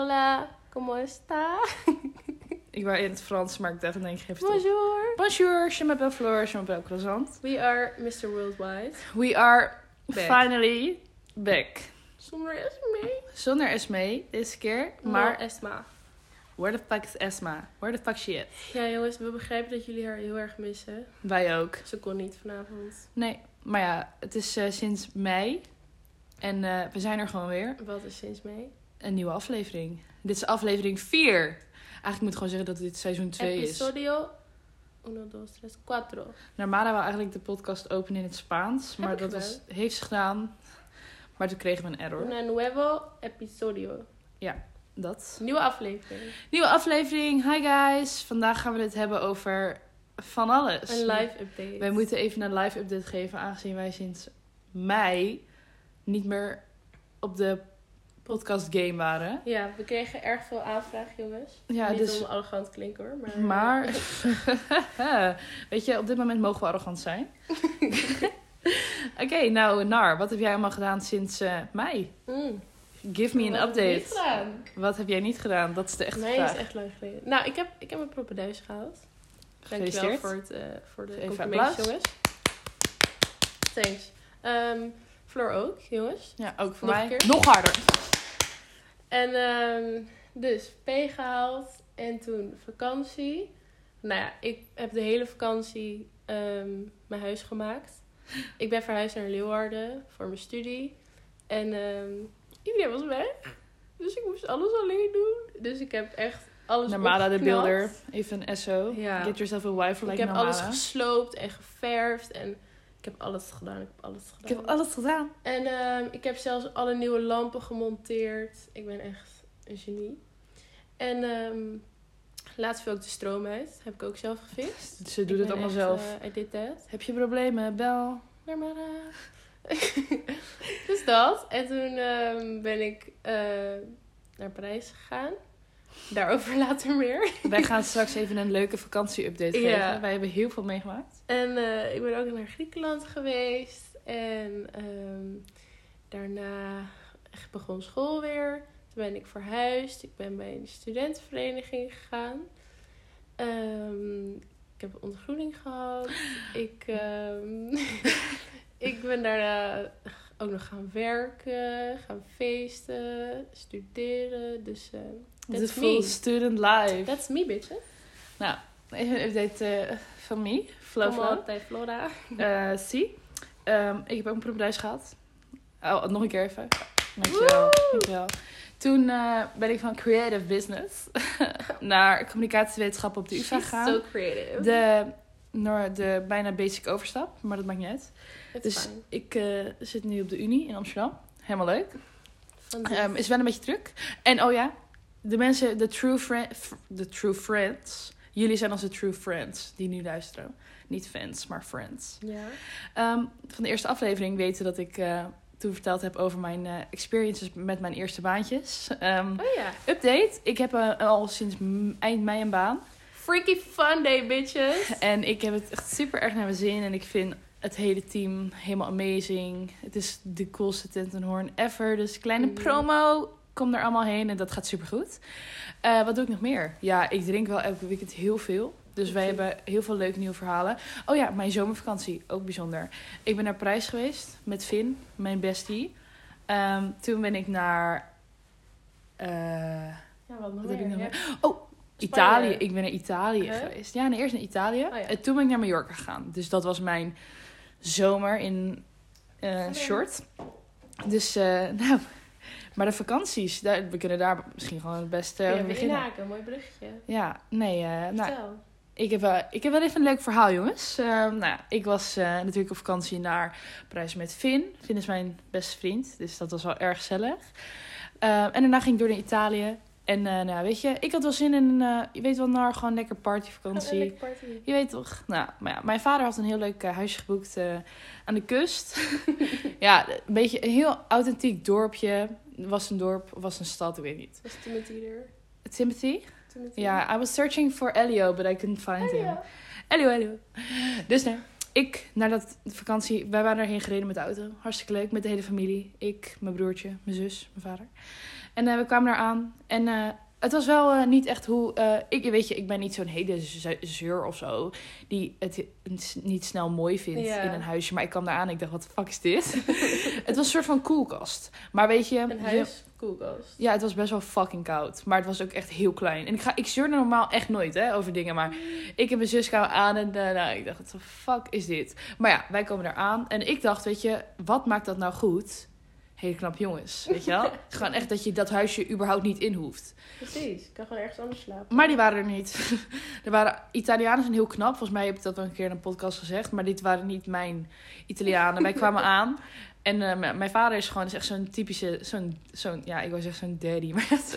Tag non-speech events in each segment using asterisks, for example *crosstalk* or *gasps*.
Hola, ¿cómo está? *laughs* Ik wou in het Frans, maar ik dacht, nee, ik geef het op. Bonjour. Bonjour, je m'appelle Fleur, je m'appelle Croissant. We are Mr. Worldwide. We are Back. finally back. Zonder Esme. Zonder Esme deze keer, Maar maar Esma. where the fuck is Esma? Where the fuck she at? Ja jongens, we begrijpen dat jullie haar heel erg missen. Wij ook. Ze kon niet vanavond. Nee, maar ja, het is eh, sinds mei en eh, we zijn er gewoon weer. Wat is sinds mee? Een nieuwe aflevering. Dit is aflevering 4. Eigenlijk moet ik gewoon zeggen dat dit seizoen 2 is. Episodio 1, 2, 3, 4. Normale wou eigenlijk de podcast openen in het Spaans, maar dat was, heeft ze gedaan. Maar toen kregen we een error. Una nuevo episodio. Dat. Nieuwe aflevering. Nieuwe aflevering. Hi guys. Vandaag gaan we het hebben over van alles. Een live update. Wij moeten even een live update geven, aangezien wij sinds mei niet meer op de podcast game waren. Ja, we kregen erg veel aanvraag jongens. Ja, niet dus. om arrogant klinken hoor. Maar, Maar, *laughs* *laughs* weet je, op dit moment mogen we arrogant zijn. *laughs* Oké, nou, Nar, wat heb jij allemaal gedaan sinds eh, mei? Mm, Give me an update. Wat heb jij niet gedaan? Dat is de echte Nee, vraag. is echt lang geleden. Nou, ik heb, ik heb mijn propedeus gehaald. Dankjewel voor, het, eh, voor de Even complimenten, jongens. Thanks. Ehm Floor ook, jongens. Ja, ook voor Nog mij. een keer? Nog harder. En ehm, dus P gehaald en toen vakantie. Nou ja, ik heb de hele vakantie ehm, mijn huis gemaakt. Ik ben verhuisd naar Leeuwarden voor mijn studie. En ehm, iedereen was weg. Dus ik moest alles alleen doen. Dus ik heb echt alles Namada de builder. Even een SO. Ja. Get yourself a wife ik like heb Namada. alles gesloopt en geverfd. En ik heb alles gedaan. Ik heb alles gedaan. Ik heb alles gedaan. En ehm, ik heb zelfs alle nieuwe lampen gemonteerd. Ik ben echt een genie. En ehm laatst viel ook de stroom uit. Heb ik ook zelf gefixt. Ze doet het allemaal echt, zelf. eh, I did that. Heb je problemen? Bel. Narmada. *laughs* dus dat. En toen ehm, ben ik eh, naar Parijs gegaan. Daarover *laughs* later meer. Wij gaan straks even een leuke vakantie-update Ja. geven. Wij hebben heel veel meegemaakt. En eh, ik ben ook naar Griekenland geweest. En ehm, daarna begon school weer. Toen ben ik verhuisd. Ik ben bij een studentenvereniging gegaan. Ehm, ik heb ontgroening gehad. Ik, ehm, *laughs* ik ben daarna ook nog gaan werken, gaan feesten, studeren. Dus De that's full me. student life. That's me, bitches. Even een update van Flow. on, bij Flora. Eh, zie. Ehm, ik heb ook een proefbedrijf gehad. Oh, nog een keer even. Dankjewel. Toen eh, ben ik van creative business *laughs* naar communicatiewetenschap op de UvA gegaan. so creative. De, naar de bijna basic overstap, maar dat maakt niet uit. It's Dus fine. ik eh, zit nu op de Unie in Amsterdam. Helemaal leuk. Ehm, is wel een beetje druk. En oh ja, de mensen, de true, friend, true friends. Jullie zijn onze true friends die nu luisteren. Niet fans, maar friends. ja. Ehm, van de eerste aflevering weten dat ik eh, toen verteld heb over mijn eh, experiences met mijn eerste baantjes. Ehm, Oh ja. update, ik heb eh, al sinds eind mei een baan. Freaky fun day, bitches. En ik heb het echt super erg naar mijn zin. En ik vind het hele team helemaal amazing. Het is de coolste tent en hoorn ever. Dus kleine Mhm. promo. Kom er allemaal heen en dat gaat super goed. wat doe ik nog meer? Ja, ik drink wel elke weekend heel veel. Dus wij hebben heel veel leuke nieuwe verhalen. Oh ja, mijn zomervakantie. Ook bijzonder. Ik ben naar Parijs geweest met Finn, mijn bestie. Ehm, toen ben ik naar... eh, Ja, wat nog Wat heb ik meer? nog Ja. Oh, Spanje. Italië. Ik ben naar Italië geweest. Ja, nee, eerst naar Italië. Oh ja. En toen ben ik naar Mallorca gegaan. Dus dat was mijn zomer in Fijn. short. Dus, eh, *laughs* nou... Maar de vakanties, daar, we kunnen daar misschien gewoon het beste Ja, beginnen. inhaken. Mooi bruggetje. Ja, nee, eh, nou, ik heb, wel, ik heb wel even een leuk verhaal, jongens. Eh, nou, ja, ik was eh, natuurlijk op vakantie naar Parijs met Finn. Finn is mijn beste vriend, dus dat was wel erg gezellig. Eh, en daarna ging ik door naar Italië. En eh, nou, weet je, ik had wel zin in, een, je weet wel, naar gewoon lekker Een partyvakantie. *laughs* lekker party. Je weet toch? Nou, maar ja, mijn vader had een heel leuk huisje geboekt aan de kust. *laughs* ja, een beetje een heel authentiek dorpje. Was een dorp, was een stad, ik weet niet. Was Timothy er? Timothy? Timothy? Ja, I was searching for Elio, but I couldn't find him. Elio, Elio. Dus nee. ik, naar dat vakantie, wij waren erheen gereden met de auto. Hartstikke leuk, met de hele familie. Ik, mijn broertje, mijn zus, mijn vader. En eh, we kwamen daar aan. En eh, het was wel eh, niet echt hoe... eh, ik, weet je, ik ben niet zo'n hele ze- zeur of zo. Die het niet snel mooi vindt in een huisje. Maar ik kwam daar aan en ik dacht, wat de fuck is dit? *laughs* het was een soort van koelkast. Maar weet je... Een je- huis, koelkast. ja, het was best wel fucking koud. Maar het was ook echt heel klein. En ik, ga, ik zeurde normaal echt nooit hè, over dingen. Maar ik en mijn zus kwamen aan en nou, ik dacht, wat de fuck is dit? Maar ja, wij komen daar aan. En ik dacht, weet je, wat maakt dat nou goed? Hele knap jongens, weet je wel? *laughs* Gewoon echt dat je dat huisje überhaupt niet in hoeft. Precies, ik kan gewoon ergens anders slapen. Maar die waren er niet. *laughs* er waren, Italianen zijn heel knap. Volgens mij heb ik dat wel een keer in een podcast gezegd. Maar dit waren niet mijn Italianen. Wij kwamen *laughs* aan. En eh, mijn vader is gewoon is echt zo'n typische... Zo'n, zo'n, ja, ik wou zeggen zo'n daddy. Maar echt...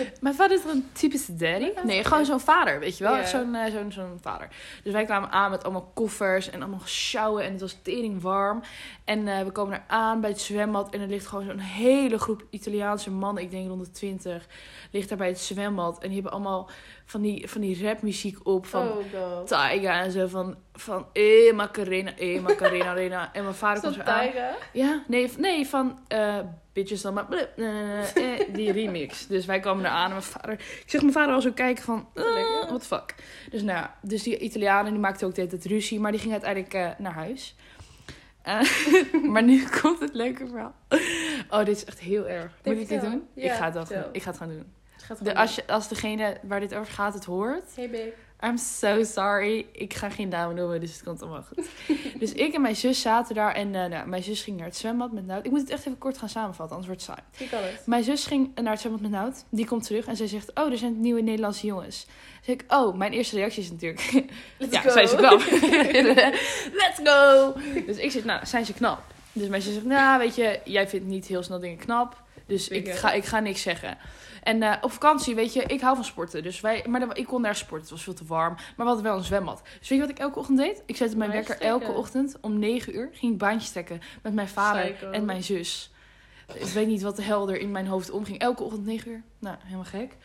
*laughs* mijn vader is een typische daddy. Nee, gewoon zo'n vader, weet je wel. Zo'n, eh, zo'n, zo'n vader. Dus wij kwamen aan met allemaal koffers en allemaal sjouwen. En het was tering warm. En eh, we komen er aan bij het zwembad. En er ligt gewoon zo'n hele groep Italiaanse mannen. Ik denk rond de twintig. Ligt daar bij het zwembad. En die hebben allemaal van die, van die rapmuziek op. Van oh. Taiga en zo. Van, van eh Macarena, eh Macarena, *laughs* Arena. En mijn vader komt zo aan. Ja, nee, nee van eh Bitches dan maar... eh, die remix. *laughs* Dus wij kwamen eraan en mijn vader... Ik zeg mijn vader al zo kijken van... Ja. what the fuck. Dus nou dus die Italianen die maakten ook de hele tijd ruzie. Maar die gingen uiteindelijk eh, naar huis. *laughs* Maar nu komt het leuke verhaal. Oh, dit is echt heel erg. Moet ik dit doen? Ja, ik, ga het wel, ik ga het gewoon doen. Gaat De, als, je, als degene waar dit over gaat het hoort... Hey babe. I'm so sorry. Ik ga geen namen noemen, dus het komt allemaal goed. *laughs* dus ik en mijn zus zaten daar en eh, nou, mijn zus ging naar het zwembad met Nout. Ik moet het echt even kort gaan samenvatten, anders wordt het saai. Je kan het. Mijn zus ging naar het zwembad met Nout. Die komt terug en zij zegt, oh, er zijn nieuwe Nederlandse jongens. Zeg ik, oh, mijn eerste reactie is natuurlijk, *laughs* Let's ja, go. zijn ze knap. *laughs* Let's go! Dus ik zeg, nou, zijn ze knap? Dus mijn zus zegt, nou, weet je, jij vindt niet heel snel dingen knap. Dus ik ga, ik ga niks zeggen. En eh, op vakantie, weet je, ik hou van sporten. Dus wij, maar dan- ik kon daar sporten. Het was veel te warm. Maar we hadden wel een zwembad. Dus weet je wat ik elke ochtend deed? Ik zette mijn Baantjes wekker elke ochtend om 9 uur. Ging ik baantjes trekken met mijn vader Psycho. en mijn zus. Ik weet niet wat de hel er in mijn hoofd omging. Elke ochtend 9 uur. Nou, helemaal gek.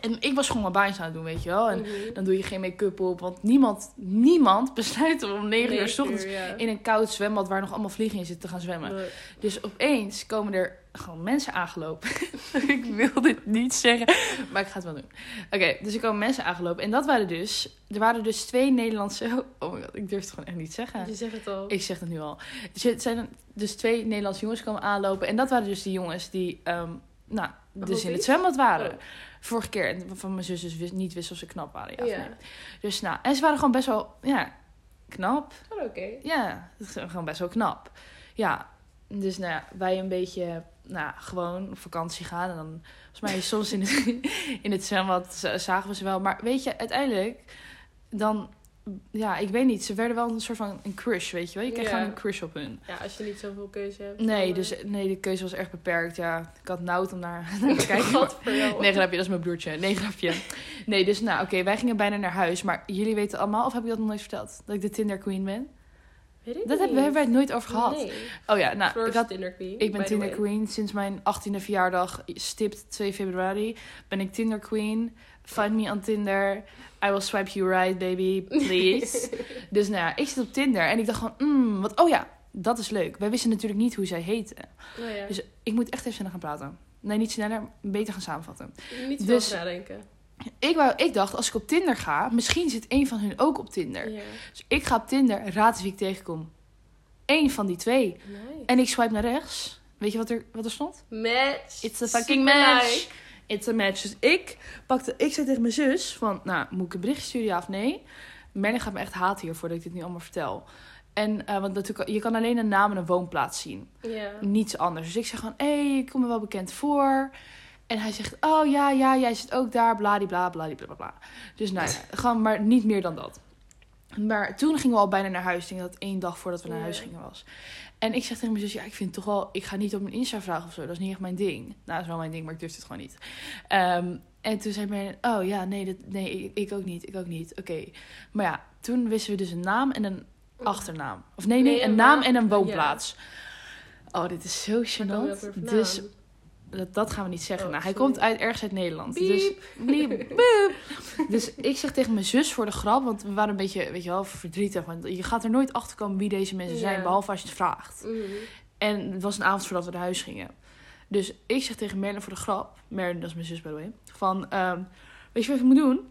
En ik was gewoon mijn baantjes aan het doen, weet je wel. En Mhm. dan doe je geen make-up op. Want niemand, niemand besluit om 9 uur 's ochtends ja. in een koud zwembad waar nog allemaal vliegen in zitten te gaan zwemmen. Nee. Dus opeens komen er gewoon mensen aangelopen. *laughs* ik wil dit niet zeggen, maar ik ga het wel doen. Oké, dus er komen mensen aangelopen. En dat waren dus... Er waren dus twee Nederlandse... Oh my god, ik durf het gewoon echt niet zeggen. Je zegt het al. Ik zeg het nu al. Dus het zijn dus twee Nederlandse jongens komen aanlopen. En dat waren dus die jongens die... ehm, nou, dus in het zwembad waren. Oh. Vorige keer. En van mijn zus dus wist, niet wist of ze knap waren. Ja, nee. Dus nou, en ze waren gewoon best wel... Ja, knap. Oh, oké. Ja, gewoon best wel knap. Ja, dus nou ja, wij een beetje, nou, gewoon op vakantie gaan. En dan, volgens mij, soms in het, *laughs* in het zwembad zagen we ze wel. Maar weet je, uiteindelijk, dan, ja, ik weet niet. Ze werden wel een soort van een crush, weet je wel. Je kreeg Ja. gewoon een crush op hun. Ja, als je niet zoveel keuze hebt. Nee, dan, dus eh, nee, de keuze was erg beperkt. Ja, ik had nood om naar, *laughs* naar te kijken. Wat voor jou. Nee, grapje, dat is mijn broertje. Nee, grapje. Nee, dus nou, oké, wij gingen bijna naar huis. Maar jullie weten allemaal, of heb ik dat nog nooit verteld? Dat ik de Tinder Queen ben? Weet ik Dat niet. hebben, wij het nooit over gehad. Nee. Oh ja, nou, ik had Tinder Queen. Ik ben Tinder. Queen sinds mijn 18e verjaardag, stipt 2 februari. Ben ik Tinder Queen. Find me on Tinder. I will swipe you right, baby, please. *laughs* dus nou ja, ik zit op Tinder en ik dacht gewoon, mm, wat, oh ja, dat is leuk. Wij wisten natuurlijk niet hoe zij heette. Oh ja. Dus ik moet echt even sneller gaan praten. Nee, niet sneller, beter gaan samenvatten. niet veel dus- nadenken. Ik, wou, ik dacht, als ik op Tinder ga, misschien zit een van hun ook op Tinder. Dus ik ga op Tinder, raad eens wie ik tegenkom. Eén van die twee. Nice. En ik swipe naar rechts. Weet je wat er, wat er stond? Match. It's a fucking match. like. It's a match. Dus ik pakte, ik zei tegen mijn zus van, nou, moet ik een bericht sturen, ja of nee? Merlin gaat me echt haten hiervoor dat ik dit nu allemaal vertel. En, eh, want natuurlijk, je kan alleen een naam en een woonplaats zien. Ja. Niets anders. Dus ik zeg gewoon, hé, hey, ik kom me wel bekend voor. En hij zegt, oh ja, ja, jij zit ook daar, bladibla, bladibla, bla. Dus nou ja, gewoon maar niet meer dan dat. Maar toen gingen we al bijna naar huis. Ik denk dat één dag voordat we naar huis gingen was. En ik zeg tegen mijn zus, ja, ik vind toch wel... Ik ga niet op mijn Insta vragen of zo. Dat is niet echt mijn ding. Nou, dat is wel mijn ding, maar ik durf het gewoon niet. Ehm, en toen zei mij, oh ja, nee, dat, nee ik, ook niet, ik ook niet. Oké. Maar ja, toen wisten we dus een naam en een achternaam. Of nee, nee, een naam en een woonplaats. Oh, dit is zo gênant. Dus dat, dat gaan we niet zeggen. Oh, nou, hij komt uit, ergens uit Nederland. Dus, *laughs* dus ik zeg tegen mijn zus voor de grap, want we waren een beetje, weet je wel, verdrietig. Want je gaat er nooit achter komen wie deze mensen zijn, Ja. behalve als je het vraagt. Mhm. En het was een avond voordat we naar huis gingen. Dus ik zeg tegen Merlin voor de grap, Merlin, dat is mijn zus by the way, van, ehm, weet je wat je moet doen?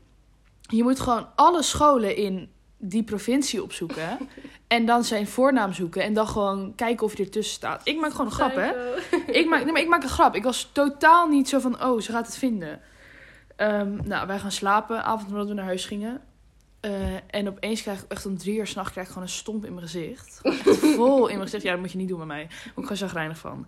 Je moet gewoon alle scholen in die provincie opzoeken. en dan zijn voornaam zoeken. En dan gewoon kijken of je ertussen staat. Ik maak gewoon een grap, hè? Ik, maak, nee, maar ik maak een grap. Ik was totaal niet zo van, oh, ze gaat het vinden. Ehm, nou, wij gaan slapen, avond voordat we naar huis gingen. Eh, en opeens krijg ik echt om drie uur s'nachts krijg ik gewoon een stomp in mijn gezicht. Echt vol in mijn gezicht. Ja, dat moet je niet doen met mij. Daar word ik gewoon chagrijnig van.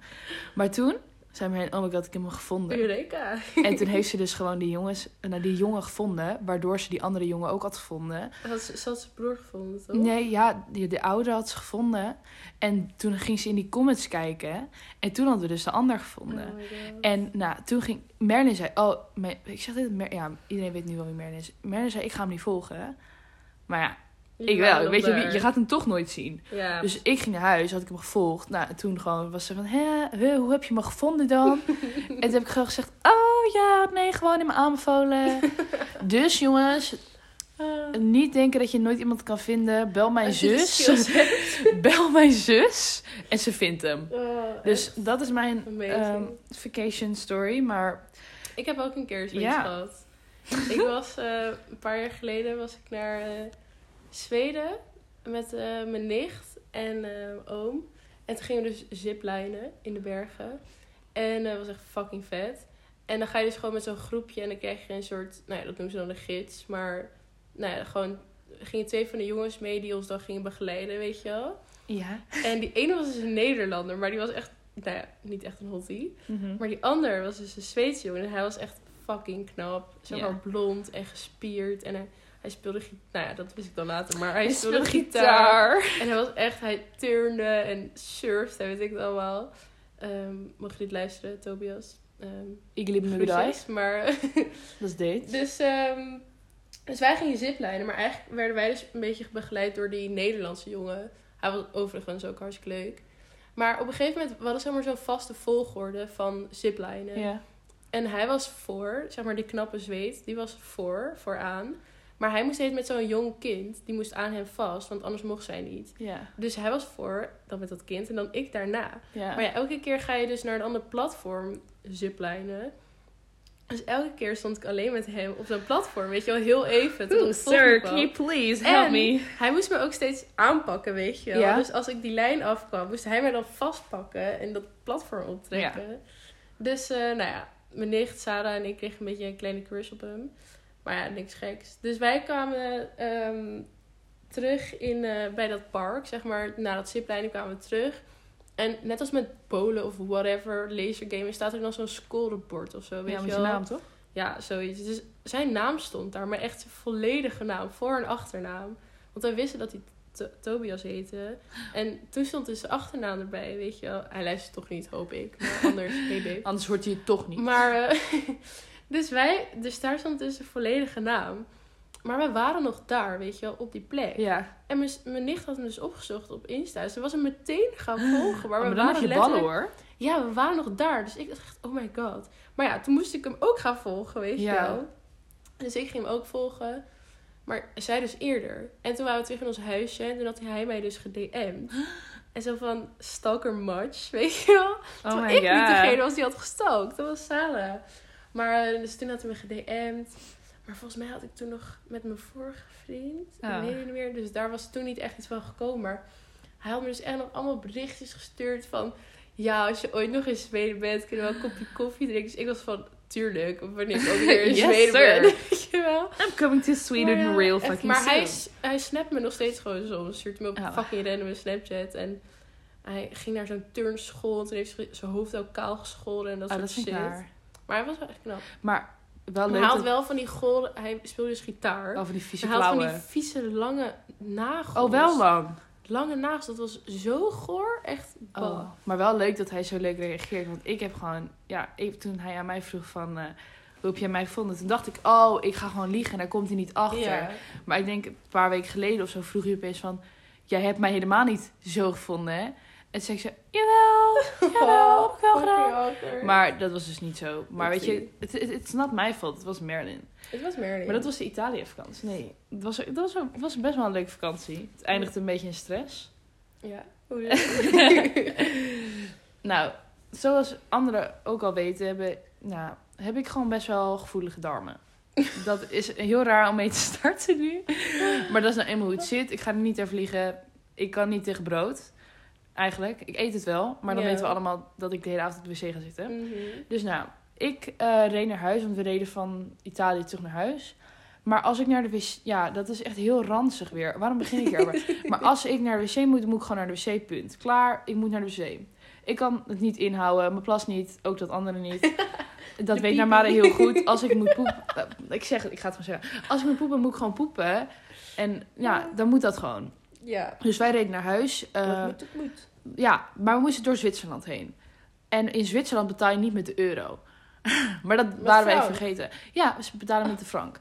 Maar toen zei mijn oh my god, ik heb hem gevonden. Eureka. En toen heeft ze dus gewoon die, jongens, nou, die jongen gevonden, waardoor ze die andere jongen ook had gevonden. Had ze, ze had zijn broer gevonden, toch? Nee, ja, die, de oude had ze gevonden. En toen ging ze in die comments kijken. En toen hadden we dus de ander gevonden. Oh. En nou, toen ging Merlin zei, oh, ik zeg dit, Mer- ja, iedereen weet nu wel wie Merlin is. Merlin zei, ik ga hem niet volgen. Maar ja, Je ik wel. Weet je, je gaat hem toch nooit zien. Ja. Dus ik ging naar huis, had ik hem gevolgd. Nou, en toen gewoon was ze van, hè, hoe heb je me gevonden dan? *laughs* en toen heb ik gewoon gezegd, oh ja, nee, gewoon in mijn aanbevolen. *laughs* dus jongens, Ah. niet denken dat je nooit iemand kan vinden. Bel mijn zus. *laughs* Bel mijn zus. En ze vindt hem. Oh, Dus dat is mijn ehm, vacation story. Maar Ik heb ook een keer zoiets Ja. gehad. Ik was eh, een paar jaar geleden was ik naar eh, Zweden met eh, mijn nicht en eh, oom. En toen gingen we dus ziplinen in de bergen. En dat was echt fucking vet. En dan ga je dus gewoon met zo'n groepje en dan krijg je een soort, nou ja, dat noemen ze dan een gids. Maar nou ja, gewoon gingen twee van de jongens mee die ons dan gingen begeleiden, weet je wel. ja. En die ene was dus een Nederlander, maar die was echt, nou ja, niet echt een hottie. Maar die ander was dus een Zweedse jongen. En hij was echt fucking knap. Zeg Ja. blond en gespierd. En hij, hij speelde gitaar. Nou ja, dat wist ik dan later. Maar hij, Hij speelde speelde gitaar. gitaar. En hij was echt... Hij turnde en surfde. Weet ik het allemaal. Ehm mocht je dit luisteren, Tobias? Ehm Ik liep me bedrijf. Maar... *laughs* Dat is dit. dus, ehm, dus wij gingen ziplijnen. Maar eigenlijk werden wij dus een beetje begeleid door die Nederlandse jongen. Hij was overigens ook hartstikke leuk. Maar op een gegeven moment... We hadden zeg maar zo'n vaste volgorde van ziplijnen. Ja. En hij was voor, zeg maar die knappe zweet, die was voor, vooraan. Maar hij moest steeds met zo'n jong kind, die moest aan hem vast, want anders mocht zij niet. Ja. Dus hij was voor, dan met dat kind, en dan ik daarna. Ja. Maar ja, elke keer ga je dus naar een ander platform ziplijnen. Dus elke keer stond ik alleen met hem op zo'n platform, weet je wel, heel even. tot het volgende kwam. please En Hij moest me ook steeds aanpakken, weet je wel. Ja. Dus als ik die lijn afkwam, moest hij mij dan vastpakken en dat platform optrekken. Dus, eh, nou ja, mijn nicht Sarah en ik kregen een beetje een kleine crush op hem. Maar ja, niks geks. Dus wij kwamen ehm, terug in, eh, bij dat park, zeg maar. Na dat ziplijn kwamen we terug. En net als met polen of whatever, lasergaming, staat er dan zo'n scorebord of zo, weet ja, je met wel. je naam toch? Ja, zoiets. Dus zijn naam stond daar, maar echt zijn volledige naam, voor- en achternaam. Want wij wisten dat hij To- Tobias heette. En toen stond dus zijn achternaam erbij, weet je wel. Hij luistert toch niet, hoop ik. Maar anders, hey *laughs* babe. Anders hoort hij het toch niet. Maar, eh, *laughs* dus wij, dus daar stond dus zijn volledige naam. Maar wij waren nog daar, weet je wel, op die plek. Ja. En mijn, mijn nicht had hem dus opgezocht op Insta. Ze was hem meteen gaan *gasps* volgen. Maar, Maar, we waren je ballen hoor. ja, we waren nog daar. Dus ik dacht echt, oh my god. Maar ja, toen moest ik hem ook gaan volgen, weet je wel. Dus ik ging hem ook volgen. Maar zij dus eerder. En toen waren we terug in ons huisje. En toen had hij mij dus gedM'd. *gasps* En zo van, stalker much, *laughs* weet je wel. Oh Terwijl my ik niet degene was die had gestalkt. Dat was Sarah. Maar eh, dus toen had hij me gedM'd. Maar volgens mij had ik toen nog met mijn vorige vriend. Ah. Ik weet het niet meer. Dus daar was toen niet echt iets van gekomen. Maar hij had me dus echt nog allemaal berichtjes gestuurd van... Ja, als je ooit nog in Zweden bent, kunnen we een kopje koffie drinken. Dus ik was van, tuurlijk, wanneer ik ook weer in *laughs* Yes, Zweden sir. ben. Weet je wel? I'm coming to Sweden Maar ja, real echt, fucking Maar hij, soon. s- hij snapt me nog steeds gewoon zo. Stuurt me op Oh. fucking random Snapchat. En hij ging naar zo'n turnschool. En toen heeft hij zijn hoofd ook kaal geschoren en dat Oh, soort dat shit. Maar hij was wel echt knap. Maar wel leuk hij had dat... wel van die goren... Hij speelde dus gitaar. Over die vieze hij had van die vieze lange nagels. Oh, wel lang. Lange nagels. Dat was zo goor. Echt. Oh, maar wel leuk dat hij zo leuk reageert. Want ik heb gewoon... Ja, even toen hij aan mij vroeg van... eh, hoe heb jij mij gevonden? Toen dacht ik, oh, ik ga gewoon liegen. En daar komt hij niet achter. Maar ik denk een paar weken geleden of zo vroeg hij opeens van... Jij hebt mij helemaal niet zo gevonden, hè? Toen zei ik zo, jawel, *laughs* jawel, heb ik wel gedaan. Maar dat was dus niet zo. Maar weet je, het is not mijn fault. Het was Merlin. Het was Merlin. Maar dat was de Italië-vakantie. Nee, het was, het, was, het was best wel een leuke vakantie. Het eindigde een beetje in stress. Ja. *laughs* Hoe? Nou, zoals anderen ook al weten, hebben, nou, heb ik gewoon best wel gevoelige darmen. *laughs* Dat is heel raar om mee te starten nu. Maar dat is nou eenmaal hoe het zit. Ik ga er niet over liegen. Ik kan niet tegen brood. Eigenlijk. Ik eet het wel. Maar dan Ja. weten we allemaal dat ik de hele avond op de wc ga zitten. Mhm. Dus nou, ik eh, reed naar huis. Want we reden van Italië terug naar huis. Maar als ik naar de wc... Ja, dat is echt heel ranzig weer. Waarom begin ik hierover? *laughs* maar als ik naar de wc moet, moet ik gewoon naar de wc. Punt. Klaar, ik moet naar de wc. Ik kan het niet inhouden. Mijn plas niet. Ook dat andere niet. *laughs* Dat De weet. Namara heel goed. Als ik moet *laughs* poepen... eh, ik zeg het, ik ga het gewoon zeggen. Als ik moet poepen, moet ik gewoon poepen. En ja, dan moet dat gewoon. Ja. Dus wij reden naar huis. Eh, moet, het moet. ja, maar we moesten door Zwitserland heen. En in Zwitserland betaal je niet met de euro. *laughs* maar dat waren wij frank? vergeten. Ja, ze betalen met de frank.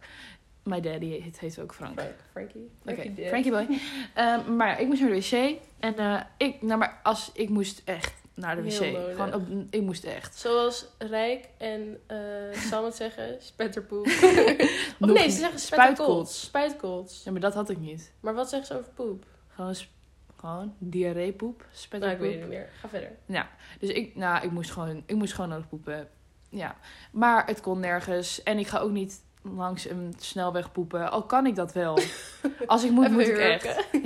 My daddy heet, heet ook Frank. Frank, Frankie. Frankie. Frankie boy. *laughs* Ehm, maar ja, ik moest naar de wc. En eh, ik, nou maar als, ik moest echt naar de wc. Gewoon op, ik moest echt. Zoals Rijk en eh *laughs* Sam het zeggen, spetterpoep. of nee, ze zeggen spetterkots. Spuitkots. Ja, maar dat had ik niet. Maar wat zeggen ze over poep? Gewoon, gewoon diarreepoep, Nou, ik spetterpoep. weet het niet meer. Ga verder. Dus ik, nou, ik moest gewoon, ik moest gewoon nodig poepen. Ja, maar het kon nergens. En ik ga ook niet langs een snelweg poepen. Al kan ik dat wel. *laughs* Als ik moet, moet ik echt. *laughs*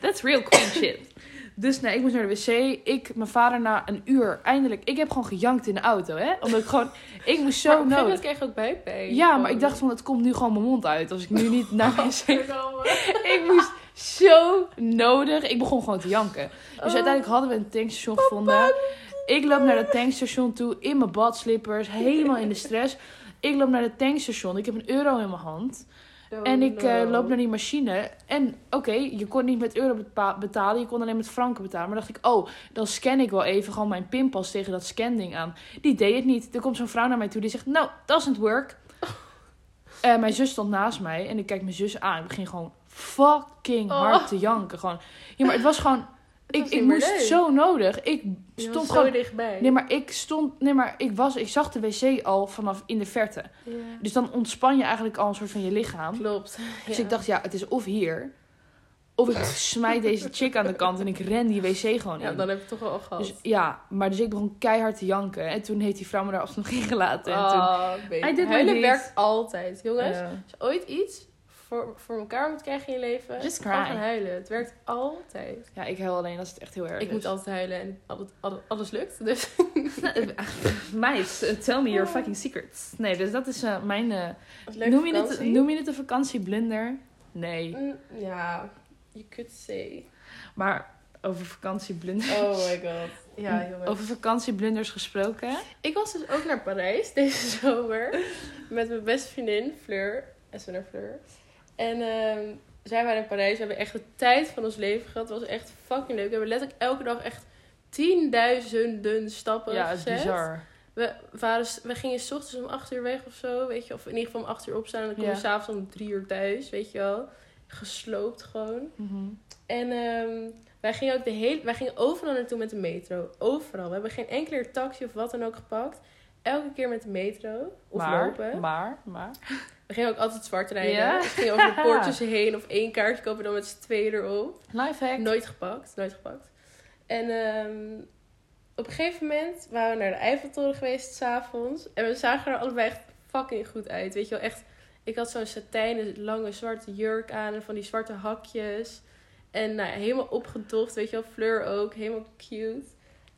That's real queen shit. Dus nee, ik moest naar de wc. Ik, mijn vader na een uur, eindelijk. Ik heb gewoon gejankt in de auto, hè. Omdat ik gewoon, *laughs* ik moest Maar zo moment nodig. kreeg ook buikpijn. Ja, maar ik dacht van, het komt nu gewoon mijn mond uit. Als ik nu niet *laughs* naar de wc... *laughs* Ik moest zo nodig. Ik begon gewoon te janken. Dus Oh. uiteindelijk hadden we een tankstation gevonden. Ik loop naar het tankstation toe in mijn badslippers, helemaal in de stress. Ik loop naar het tankstation. Ik heb een euro in mijn hand. Oh, en ik eh, loop naar die machine. En oké, je kon niet met euro betalen. Je kon alleen met franken betalen. Maar dacht ik, oh, dan scan ik wel even gewoon mijn pinpas tegen dat scanding aan. Die deed het niet. Er komt zo'n vrouw naar mij toe die zegt, no, doesn't work. Eh, mijn zus stond naast mij en ik kijk mijn zus aan. Ik begin gewoon fucking Oh. hard te janken. Gewoon. Ja, maar het was gewoon... Ik, ik moest leuk. zo nodig. Ik stond gewoon... dichtbij. Nee, maar ik stond... Nee, maar ik was... Ik zag de wc al vanaf in de verte. Ja. Dus dan ontspan je eigenlijk al een soort van je lichaam. Klopt. Dus Ja. ik dacht, ja, het is of hier... Of ik smijt deze chick aan de kant en ik ren die wc gewoon Ja, in. dan heb het toch al gehad. Dus ja, maar dus ik begon keihard te janken. En toen heeft die vrouw me daar alsnog ingelaten. En toen... Oh, baby. Hij doet Huilen my werkt altijd. Jongens, als je ooit iets voor, voor elkaar moet krijgen in je leven, Just gewoon cry. gaan huilen. Het werkt altijd. ja, ik huil alleen als het echt heel erg Ik is. moet altijd huilen en alles, alles, alles lukt. Dus *laughs* Meid, eh, tell me your fucking secrets. Nee, dus dat is eh, mijn... eh, noem, je het, noem je het een vakantieblunder? Nee. Mm, Ja, you could say. Maar over vakantieblunders... Oh *laughs* my god. Ja, jongens. Over vakantieblunders gesproken. Ik was dus ook naar Parijs *laughs* deze zomer. Met mijn beste vriendin, Fleur. En zo naar Fleur. En ehm, zij waren in Parijs. We hebben echt de tijd van ons leven gehad. Het was echt fucking leuk. We hebben letterlijk elke dag echt tienduizenden stappen Ja, het is gezet. bizar. We, waren, we gingen s ochtends om acht uur weg of zo, weet je. Of in ieder geval om acht uur opstaan. En dan kom je Ja. s'avonds om drie uur thuis, weet je wel. Gesloopt gewoon. Mhm. En ehm, wij gingen ook de hele... Wij gingen overal naartoe met de metro. Overal. We hebben geen enkele taxi of wat dan ook gepakt. Elke keer met de metro. Of maar, lopen. maar, maar... We gingen ook altijd zwart rijden. Ja? Dus we gingen over de poortjes *laughs* heen. Of één kaartje kopen dan met z'n tweeën erop. Lifehack. Nooit gepakt. Nooit gepakt. En ehm, op een gegeven moment waren we naar de Eiffeltoren geweest s'avonds. En we zagen er allebei echt fucking goed uit. Weet je wel, echt... Ik had zo'n satijnen lange zwarte jurk aan en van die zwarte hakjes. En nou, helemaal opgedoft, weet je wel. Fleur ook, helemaal cute.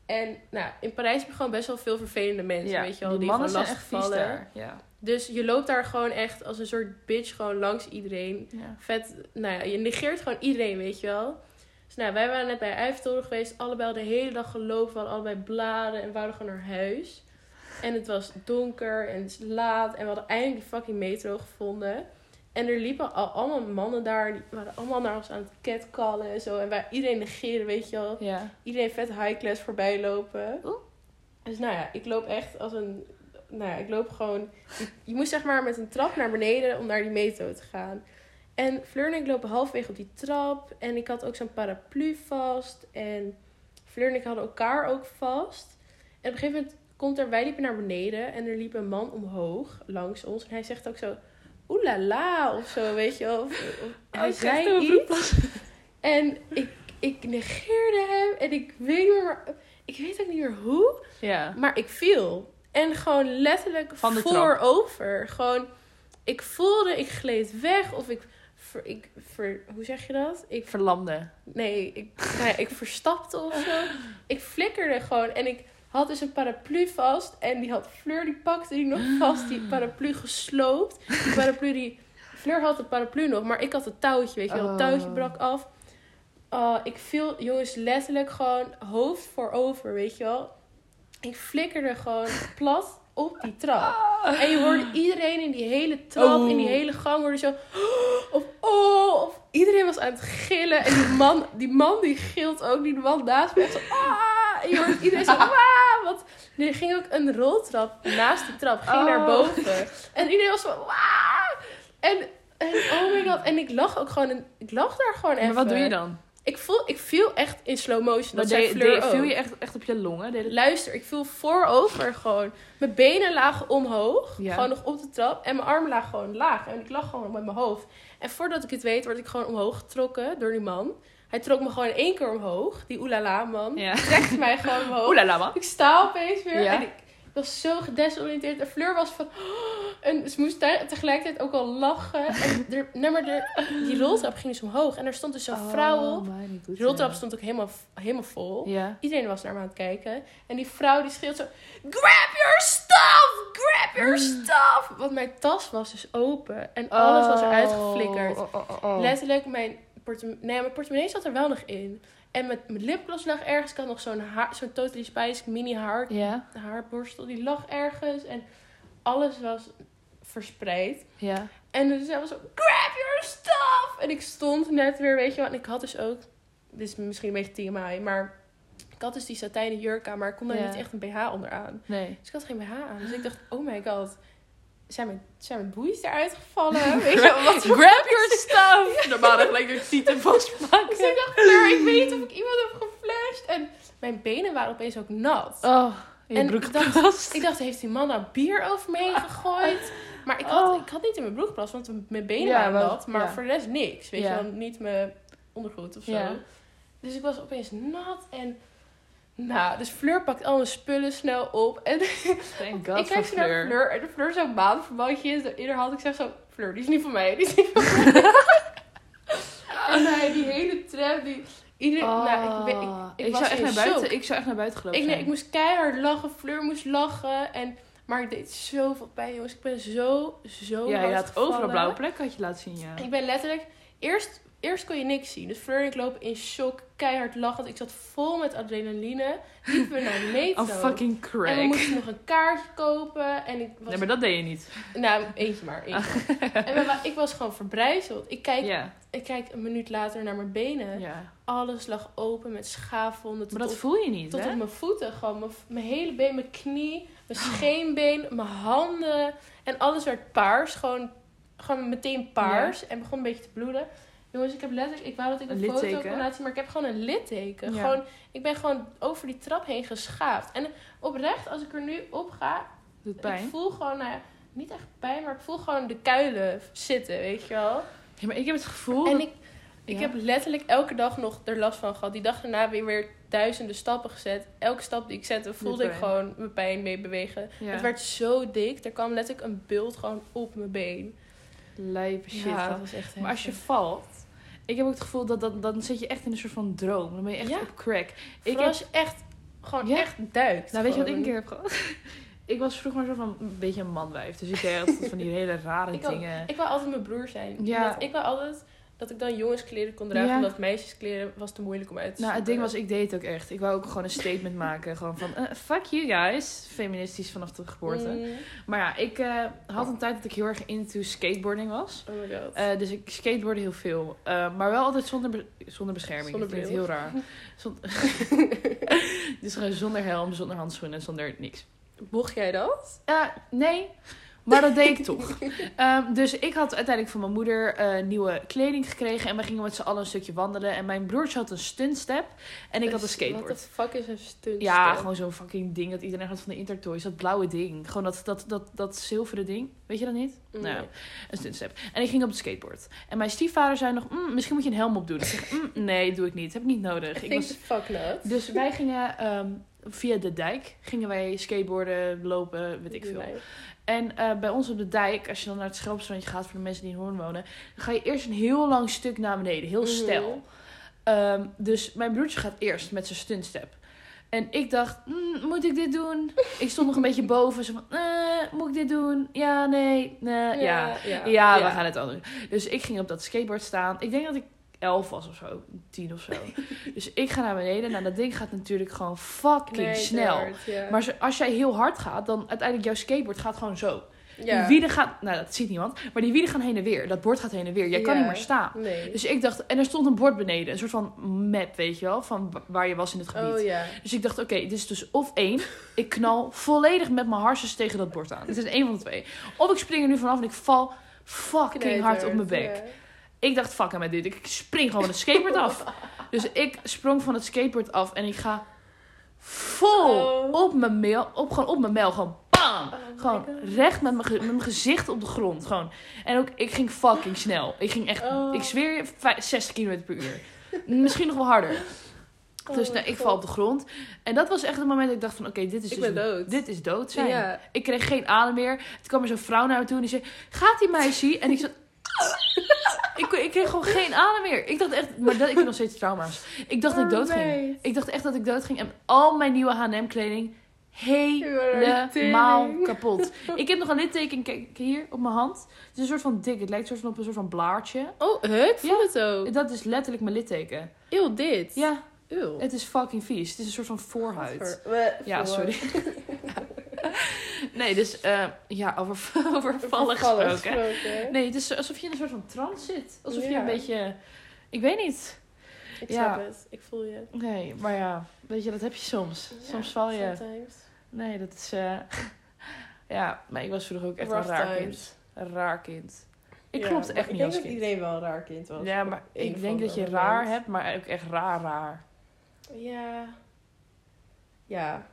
En nou, in Parijs heb je gewoon best wel veel vervelende mensen, ja, weet je wel. die Die, mannen gewoon zijn echt vies vallen. daar. Ja. Dus je loopt daar gewoon echt als een soort bitch gewoon langs iedereen Ja. vet, nou ja, je negeert gewoon iedereen, weet je wel. Dus nou, wij waren net bij Eiffeltoren geweest, allebei al de hele dag gelopen, we hadden allebei bladen en wouden gewoon naar huis. En het was donker en het is laat en we hadden eindelijk die fucking metro gevonden. En er liepen al allemaal mannen daar, die waren allemaal naar ons aan het catcallen en zo. En wij iedereen negeren, weet je wel. ja. Iedereen vet high class voorbij lopen. Oeh. Dus nou ja, ik loop echt als een... Nou ja, ik loop gewoon... Je, je moest zeg maar met een trap naar beneden om naar die metro te gaan. En Fleur en ik lopen halfweg op die trap. En ik had ook zo'n paraplu vast. En Fleur en ik hadden elkaar ook vast. En op een gegeven moment komt er, wij liepen naar beneden. En er liep een man omhoog langs ons. En hij zegt ook zo, oeh la la, of zo, weet je wel. Of, of- hij Oh, zei iets. En ik, ik negeerde hem. En ik weet niet meer, ik weet ook niet meer hoe. Ja. Maar ik viel. En gewoon letterlijk Van de trap. voorover. Gewoon, ik voelde, ik gleed weg. Of ik, ver, ik ver, hoe zeg je dat? Ik, Verlamde. nee, ik, nee, ik verstapte of zo. Ik flikkerde gewoon. En ik had dus een paraplu vast. En die had Fleur, die pakte die nog vast. Die *gasps* paraplu gesloopt. Die paraplu die... Fleur had de paraplu nog, maar ik had het touwtje, weet je wel. Het Oh. touwtje brak af. Oh, ik viel, jongens, letterlijk gewoon hoofd voorover, weet je wel. Ik flikkerde gewoon plat op die trap. En je hoorde iedereen in die hele trap, Oh. in die hele gang, hoorde zo... *gasps* Of oh, of iedereen was aan het gillen. En die man, die man die gilt ook, die man naast me. echt Zo, ah! En je hoort iedereen zo, *laughs* ah! Want er ging ook een roltrap naast de trap, ging Oh. naar boven. En iedereen was zo! En, en oh my god, en ik lag ook gewoon, en ik lag daar gewoon even. Maar wat doe je dan? Ik, voel, ik viel echt in slow motion. Dat zei Fleur viel je echt, echt op je longen? Deed het- Luister, ik viel voorover gewoon. Mijn benen lagen omhoog. Ja. Gewoon nog op de trap. En mijn armen lagen gewoon laag. En ik lag gewoon met mijn hoofd. En voordat ik het weet, word ik gewoon omhoog getrokken door die man. Hij trok me gewoon in één keer omhoog. Die oelala man. Ja. Trekte mij gewoon omhoog. Oeh la la, man. Ik sta opeens weer. Ja. En ik, was zo gedesoriënteerd. En Fleur was van... *gasps* En ze moest te- tegelijkertijd ook al lachen. En er, nee, maar er, die roltrap ging dus omhoog. En er stond dus zo'n vrouw op. Oh, De roltrap stond ook helemaal, helemaal vol. Ja. Iedereen was naar me aan het kijken. En die vrouw die schreeuwt zo... Grab your stuff! Grab your Mm. stuff! Want mijn tas was dus open. En alles was eruit Oh, geflikkerd. oh, oh, oh, oh. Letterlijk, mijn, nee, mijn portemonnee zat er wel nog in. En mijn, mijn lipgloss lag ergens. Ik had nog zo'n zo'n Totally Spice mini haar, Ja, haarborstel. Die lag ergens. En alles was verspreid. En dus zij was zo, grab your stuff! En ik stond net weer, weet je wat. En ik had dus ook, dit is misschien een beetje TMI, maar ik had dus die satijnen jurk aan, maar ik kon daar niet echt een BH onderaan. Nee. Dus ik had geen BH aan. Dus ik dacht, oh my god, zijn mijn, zijn mijn boeis eruit gevallen? *laughs* Weet je wel, wat Grab *laughs* your stuff! Normaal gelijk door tieten *laughs* vastpakken. Dus ik dacht, ik weet niet of ik iemand heb geflasht. En mijn benen waren opeens ook nat. Oh, in je En broek ik dacht- gepast. Ik dacht, heeft die man nou bier over me heen gegooid? Maar ik had, Oh. ik had niet in mijn broek gepast, want mijn benen Ja, waren maar- nat. Maar ja. voor de rest niks. Weet Ja. je wel, niet mijn ondergoed of zo. Ja. Dus ik was opeens nat en... Nou, dus Fleur pakt al mijn spullen snel op. En *laughs* God ik kijk zo naar Fleur. Fleur. En de Fleur zo'n maandverbandje in ieder hand. Ik zeg zo, Fleur, die is niet van mij. Die is niet van *laughs* mij. en hij, die hele trap, die... Iedereen, nou, ik, ik, ik ik was zou echt naar buiten. shock. Ik zou echt naar buiten gelopen Ik, nee, ik moest keihard lachen. Fleur moest lachen. En, maar ik deed zoveel pijn, jongens. Ik ben zo, zo Ja, je had overal blauwe plekken had je laten zien, ja. Ik ben letterlijk... Eerst, eerst kon je niks zien. Dus Fleur en ik lopen in shock, keihard lachend. Ik zat vol met adrenaline. Liepen we naar *laughs* de metro. Oh, fucking en we crack. moesten nog een kaartje kopen. En ik was... Nee, maar dat deed je niet. Nou, eentje maar. *laughs* Eentje. en we ik was gewoon verbrijzeld. Ik kijk, ik kijk een minuut later naar mijn benen. Alles lag open met schaafwonden. Maar dat op voel je niet, tot hè? op mijn voeten. Gewoon mijn, mijn hele been, mijn knie, mijn scheenbeen, mijn handen. En alles werd paars. Gewoon, gewoon meteen paars. En begon een beetje te bloeden. Jongens, ik heb letterlijk... Ik wou dat ik een, Een foto kon laten zien. Maar ik heb gewoon een litteken. Ja. Gewoon, ik ben gewoon over die trap heen geschaafd. En oprecht, als ik er nu op ga... Doet Ik pijn. voel gewoon, nou ja, niet echt pijn. Maar ik voel gewoon de kuilen zitten, weet je wel. Ja, maar ik heb het gevoel... En ik, ik Ja. heb letterlijk elke dag nog er last van gehad. Die dag daarna weer weer duizenden stappen gezet. Elke stap die ik zette, voelde ik gewoon mijn pijn mee bewegen. Ja. Het werd zo dik. Er kwam letterlijk een bult gewoon op mijn been. Lijpe shit. ja, dat was echt Maar als je valt... Ik heb ook het gevoel dat, dat dan zit je echt in een soort van droom. Dan ben je echt Ja. op crack. Ik Vooral je echt, gewoon Ja. echt duikt. nou, weet je wat ik een keer heb gehad? *laughs* ik was vroeger zo van een beetje een manwijf. Dus ik deed altijd van die hele rare *laughs* Ik dingen. Ik wou altijd mijn broer zijn. Ja. Ik wou altijd dat ik dan jongenskleren kon dragen. Ja. Omdat meisjeskleren was te moeilijk om uit te Nou, het ding was, ik deed het ook echt. Ik wou ook gewoon een statement *laughs* maken. Gewoon van, eh, fuck you guys. Feministisch vanaf de geboorte. Mm. Maar ja, ik eh, had een tijd dat ik heel erg into skateboarding was. Oh my god. Eh, dus ik skateboardde heel veel. Maar wel altijd zonder, be- zonder bescherming. Zonder dat heel raar. *laughs* *laughs* Dus gewoon zonder helm, zonder handschoenen, zonder niks. Mocht jij dat? Nee, Maar dat deed ik toch. Ehm, dus ik had uiteindelijk van mijn moeder eh, nieuwe kleding gekregen. En we gingen met z'n allen een stukje wandelen. En mijn broertje had een stuntstep. En ik had een skateboard. Wat de fuck is een stunt? Ja, gewoon zo'n fucking ding dat iedereen had van de Intertoys. Dat blauwe ding. Gewoon dat, dat, dat, dat zilveren ding. Weet je dat niet? Nee. Nou, een stuntstep. En ik ging op het skateboard. En mijn stiefvader zei nog, "Mm, misschien moet je een helm opdoen. Ik zeg, "Mm, nee, doe ik niet. Heb ik niet nodig. Ik was... fuck not. Dus wij gingen ehm, via de dijk. Gingen wij skateboarden, lopen, weet ik veel. Nee. En eh, bij ons op de dijk, als je dan naar het Schelpstrandje gaat voor de mensen die in Hoorn wonen, dan ga je eerst een heel lang stuk naar beneden, heel Mhm. stijl. Ehm, dus mijn broertje gaat eerst met zijn stuntstep. En ik dacht, "Mm, moet ik dit doen? *laughs* Ik stond nog een beetje boven, zo van, eh, moet ik dit doen? Ja, nee, nee, ja. ja. Ja, we gaan het doen. Dus ik ging op dat skateboard staan. Ik denk dat ik elf was of zo, tien of zo. *laughs* dus ik ga naar beneden. Nou, dat ding gaat natuurlijk gewoon fucking Nee, snel. hard. Maar als jij heel hard gaat, dan uiteindelijk jouw skateboard gaat gewoon zo. ja. Die wielen gaan, nou dat ziet niemand, maar die wielen gaan heen en weer. Dat bord gaat heen en weer. Jij kan niet meer staan. Nee. Dus ik dacht, en er stond een bord beneden, een soort van map, weet je wel, van wa- waar je was in het gebied. oh ja. Dus ik dacht, oké, dit is dus of één, ik knal volledig met mijn harsjes tegen dat bord aan. Het is één van de twee. Of ik spring er nu vanaf en ik val fucking hard op mijn bek. Ik dacht, fuck hem met dit. Ik spring gewoon van het skateboard af. Dus ik sprong van het skateboard af en ik ga vol Oh. op mijn mail, op, gewoon op mijn mail, gewoon bam! Oh gewoon God. recht met mijn, ge- met mijn gezicht op de grond. Gewoon. En ook, ik ging fucking snel. Ik ging echt, Oh. ik zweer je, vij- 60 km per uur. Misschien nog wel harder. Dus nou, ik val op de grond. En dat was echt het moment dat ik dacht van, oké, dit is dus dood. Dit is dood zijn. Ja. Ik kreeg geen adem meer. Toen kwam er zo'n vrouw naar me toe en die zei, gaat die meisje? En ik zat... ik, ik kreeg gewoon geen adem meer. Ik dacht echt, maar dat, ik heb nog steeds trauma's. Ik dacht dat ik Oh, dood ging. Ik dacht echt dat ik dood ging. En al mijn nieuwe H&M kleding helemaal kapot. Ik heb nog een litteken, kijk hier, op mijn hand. Het is een soort van dik. Het lijkt soort van op een soort van blaartje. Oh? Ik voel het ook. Dat is letterlijk mijn litteken. Eeuw, dit. Ja, Eeuw. het is fucking vies. Het is een soort van voorhuid. We- Ja, sorry. Nee, dus eh, ja, over, *laughs* gesproken. gesproken. Nee, het is alsof je in een soort van trance zit. Alsof je een beetje... Ik weet niet. Ik Ja. snap het. Ik voel je. Nee, maar ja, weet je, dat heb je soms. Soms val je. sometimes. Nee, dat is... eh, *laughs* ja, maar ik was vroeger ook echt Rough een raar times. kind. Een raar kind. Ik Ja, klopte echt niet Ik als denk dat iedereen wel een raar kind was. Ja, maar ik denk dat je raar hebt, maar ook echt raar raar. Ja. Ja.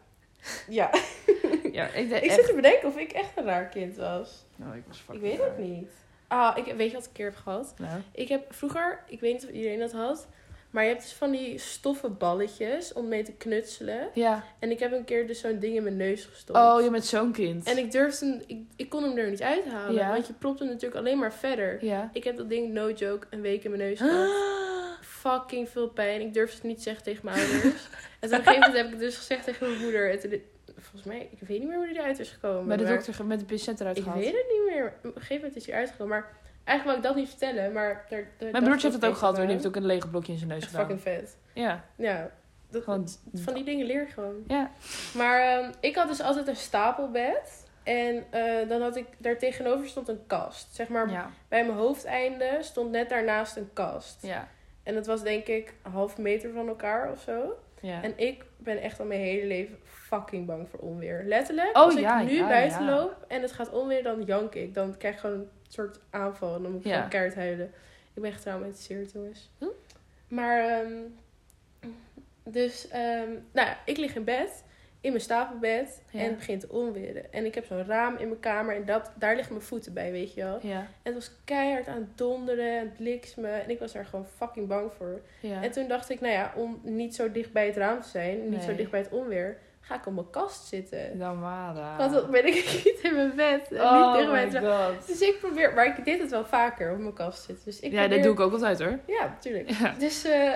Ja. *laughs* Ja, ik ik echt... zit te bedenken of ik echt een raar kind was. Nou, ik was Ik weet raar. het niet. Ah, ik, weet je wat ik een keer heb gehad? Nou, Ik heb vroeger, ik weet niet of iedereen dat had, maar je hebt dus van die stoffen balletjes om mee te knutselen. ja. En ik heb een keer dus zo'n ding in mijn neus gestopt. Oh, je bent zo'n kind. En ik durfde, hem- ik, ik kon hem er niet uithalen, Ja. want je propt hem natuurlijk alleen maar verder. Ja. Ik heb dat ding, no joke, een week in mijn neus gehad. *gasps* Fucking veel pijn. Ik durfde het niet zeggen tegen mijn ouders. *laughs* en toen op een gegeven moment heb ik het dus gezegd tegen mijn moeder. En toen, volgens mij, ik weet niet meer hoe die eruit is gekomen. Bij de maar dokter, met de patiënt eruit Ik gehaald. weet het niet meer. Op een gegeven moment is hij uitgekomen. Maar eigenlijk wou ik dat niet vertellen. Maar Mijn broertje heeft het ook gehad hoor. Die heeft ook een lege blokje in zijn neus Echt gedaan. fucking vet. Ja, Ja, dat, gewoon... van die dingen leer je gewoon. Ja. Maar ehm, ik had dus altijd een stapelbed. En eh, dan had ik, daar tegenover stond een kast. Zeg maar, Ja, bij mijn hoofdeinde stond net daarnaast een kast. ja, En dat was denk ik een half meter van elkaar of zo. ja. En ik ben echt al mijn hele leven fucking bang voor onweer. Letterlijk, Oh, als ja, ik nu ja, buiten ja. loop en het gaat onweer, dan jank ik. Dan krijg ik gewoon een soort aanval en dan moet ik gewoon keihard huilen. Ik ben getraumatiseerd, jongens. Hm? Maar, ehm, dus, ehm, nou ja, ik lig in bed, in mijn stapelbed Ja. en het begint te onweren. En ik heb zo'n raam in mijn kamer en dat, daar liggen mijn voeten bij, weet je wel. Ja, En het was keihard aan het donderen en bliksmen en ik was daar gewoon fucking bang voor. ja. En toen dacht ik, nou ja, om niet zo dicht bij het raam te zijn, niet zo dicht bij het onweer, ga ik op mijn kast zitten. Dan maar. Want dan ben ik *laughs* niet in mijn bed. En Oh niet tegen god. Dus ik probeer, maar ik deed het wel vaker op mijn kast zitten. Dus ik Ja, probeer, dat doe ik ook altijd hoor. Ja, natuurlijk. Ja. Dus, eh,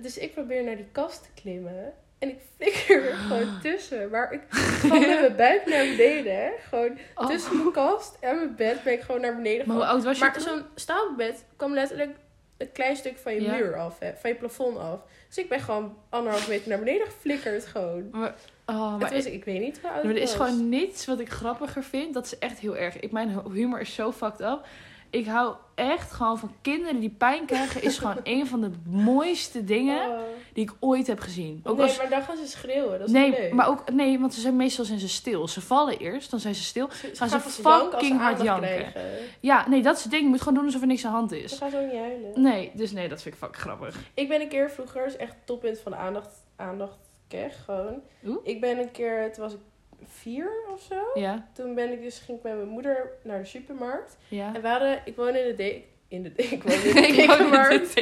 dus ik probeer naar die kast te klimmen. En ik flikker er *gasps* gewoon tussen. Maar ik gewoon met mijn buik naar beneden. Hè. Gewoon Oh. tussen mijn kast en mijn bed ben ik gewoon naar beneden Maar hoe gevallen. oud was je Maar toen? zo'n stapelbed kwam letterlijk een klein stuk van je Ja. muur af, hè, van je plafond af. Dus ik ben gewoon anderhalf meter naar beneden geflikkerd gewoon. Oh, Maar toen was ik, ik weet niet hoe oud Maar er is was. gewoon niets wat ik grappiger vind. Dat is echt heel erg. Ik, mijn humor is zo fucked up. Ik hou echt gewoon van kinderen die pijn krijgen. Is gewoon een van de mooiste dingen Oh. die ik ooit heb gezien. Ook nee, als, maar dan gaan ze schreeuwen. Dat is nee, leuk. maar ook, nee, want ze zijn meestal zijn ze stil. Ze vallen eerst, dan zijn ze stil. Ze, gaan ze ze fucking hard aandacht janken. krijgen. Ja, nee, dat is het ding. Je moet gewoon doen alsof er niks aan de hand Ze is. gaan zo niet huilen. Nee, dus nee, dat vind ik fucking grappig. Ik ben een keer vroeger, is echt toppunt van de aandacht, aandacht keg, gewoon. Oeh. Ik ben een keer, toen was ik vier of zo. Ja, Toen ben ik dus, ging ik met mijn moeder naar de supermarkt. ja. En we hadden, ik woon in de de in de *laughs* ik woon in de dekenmarkt.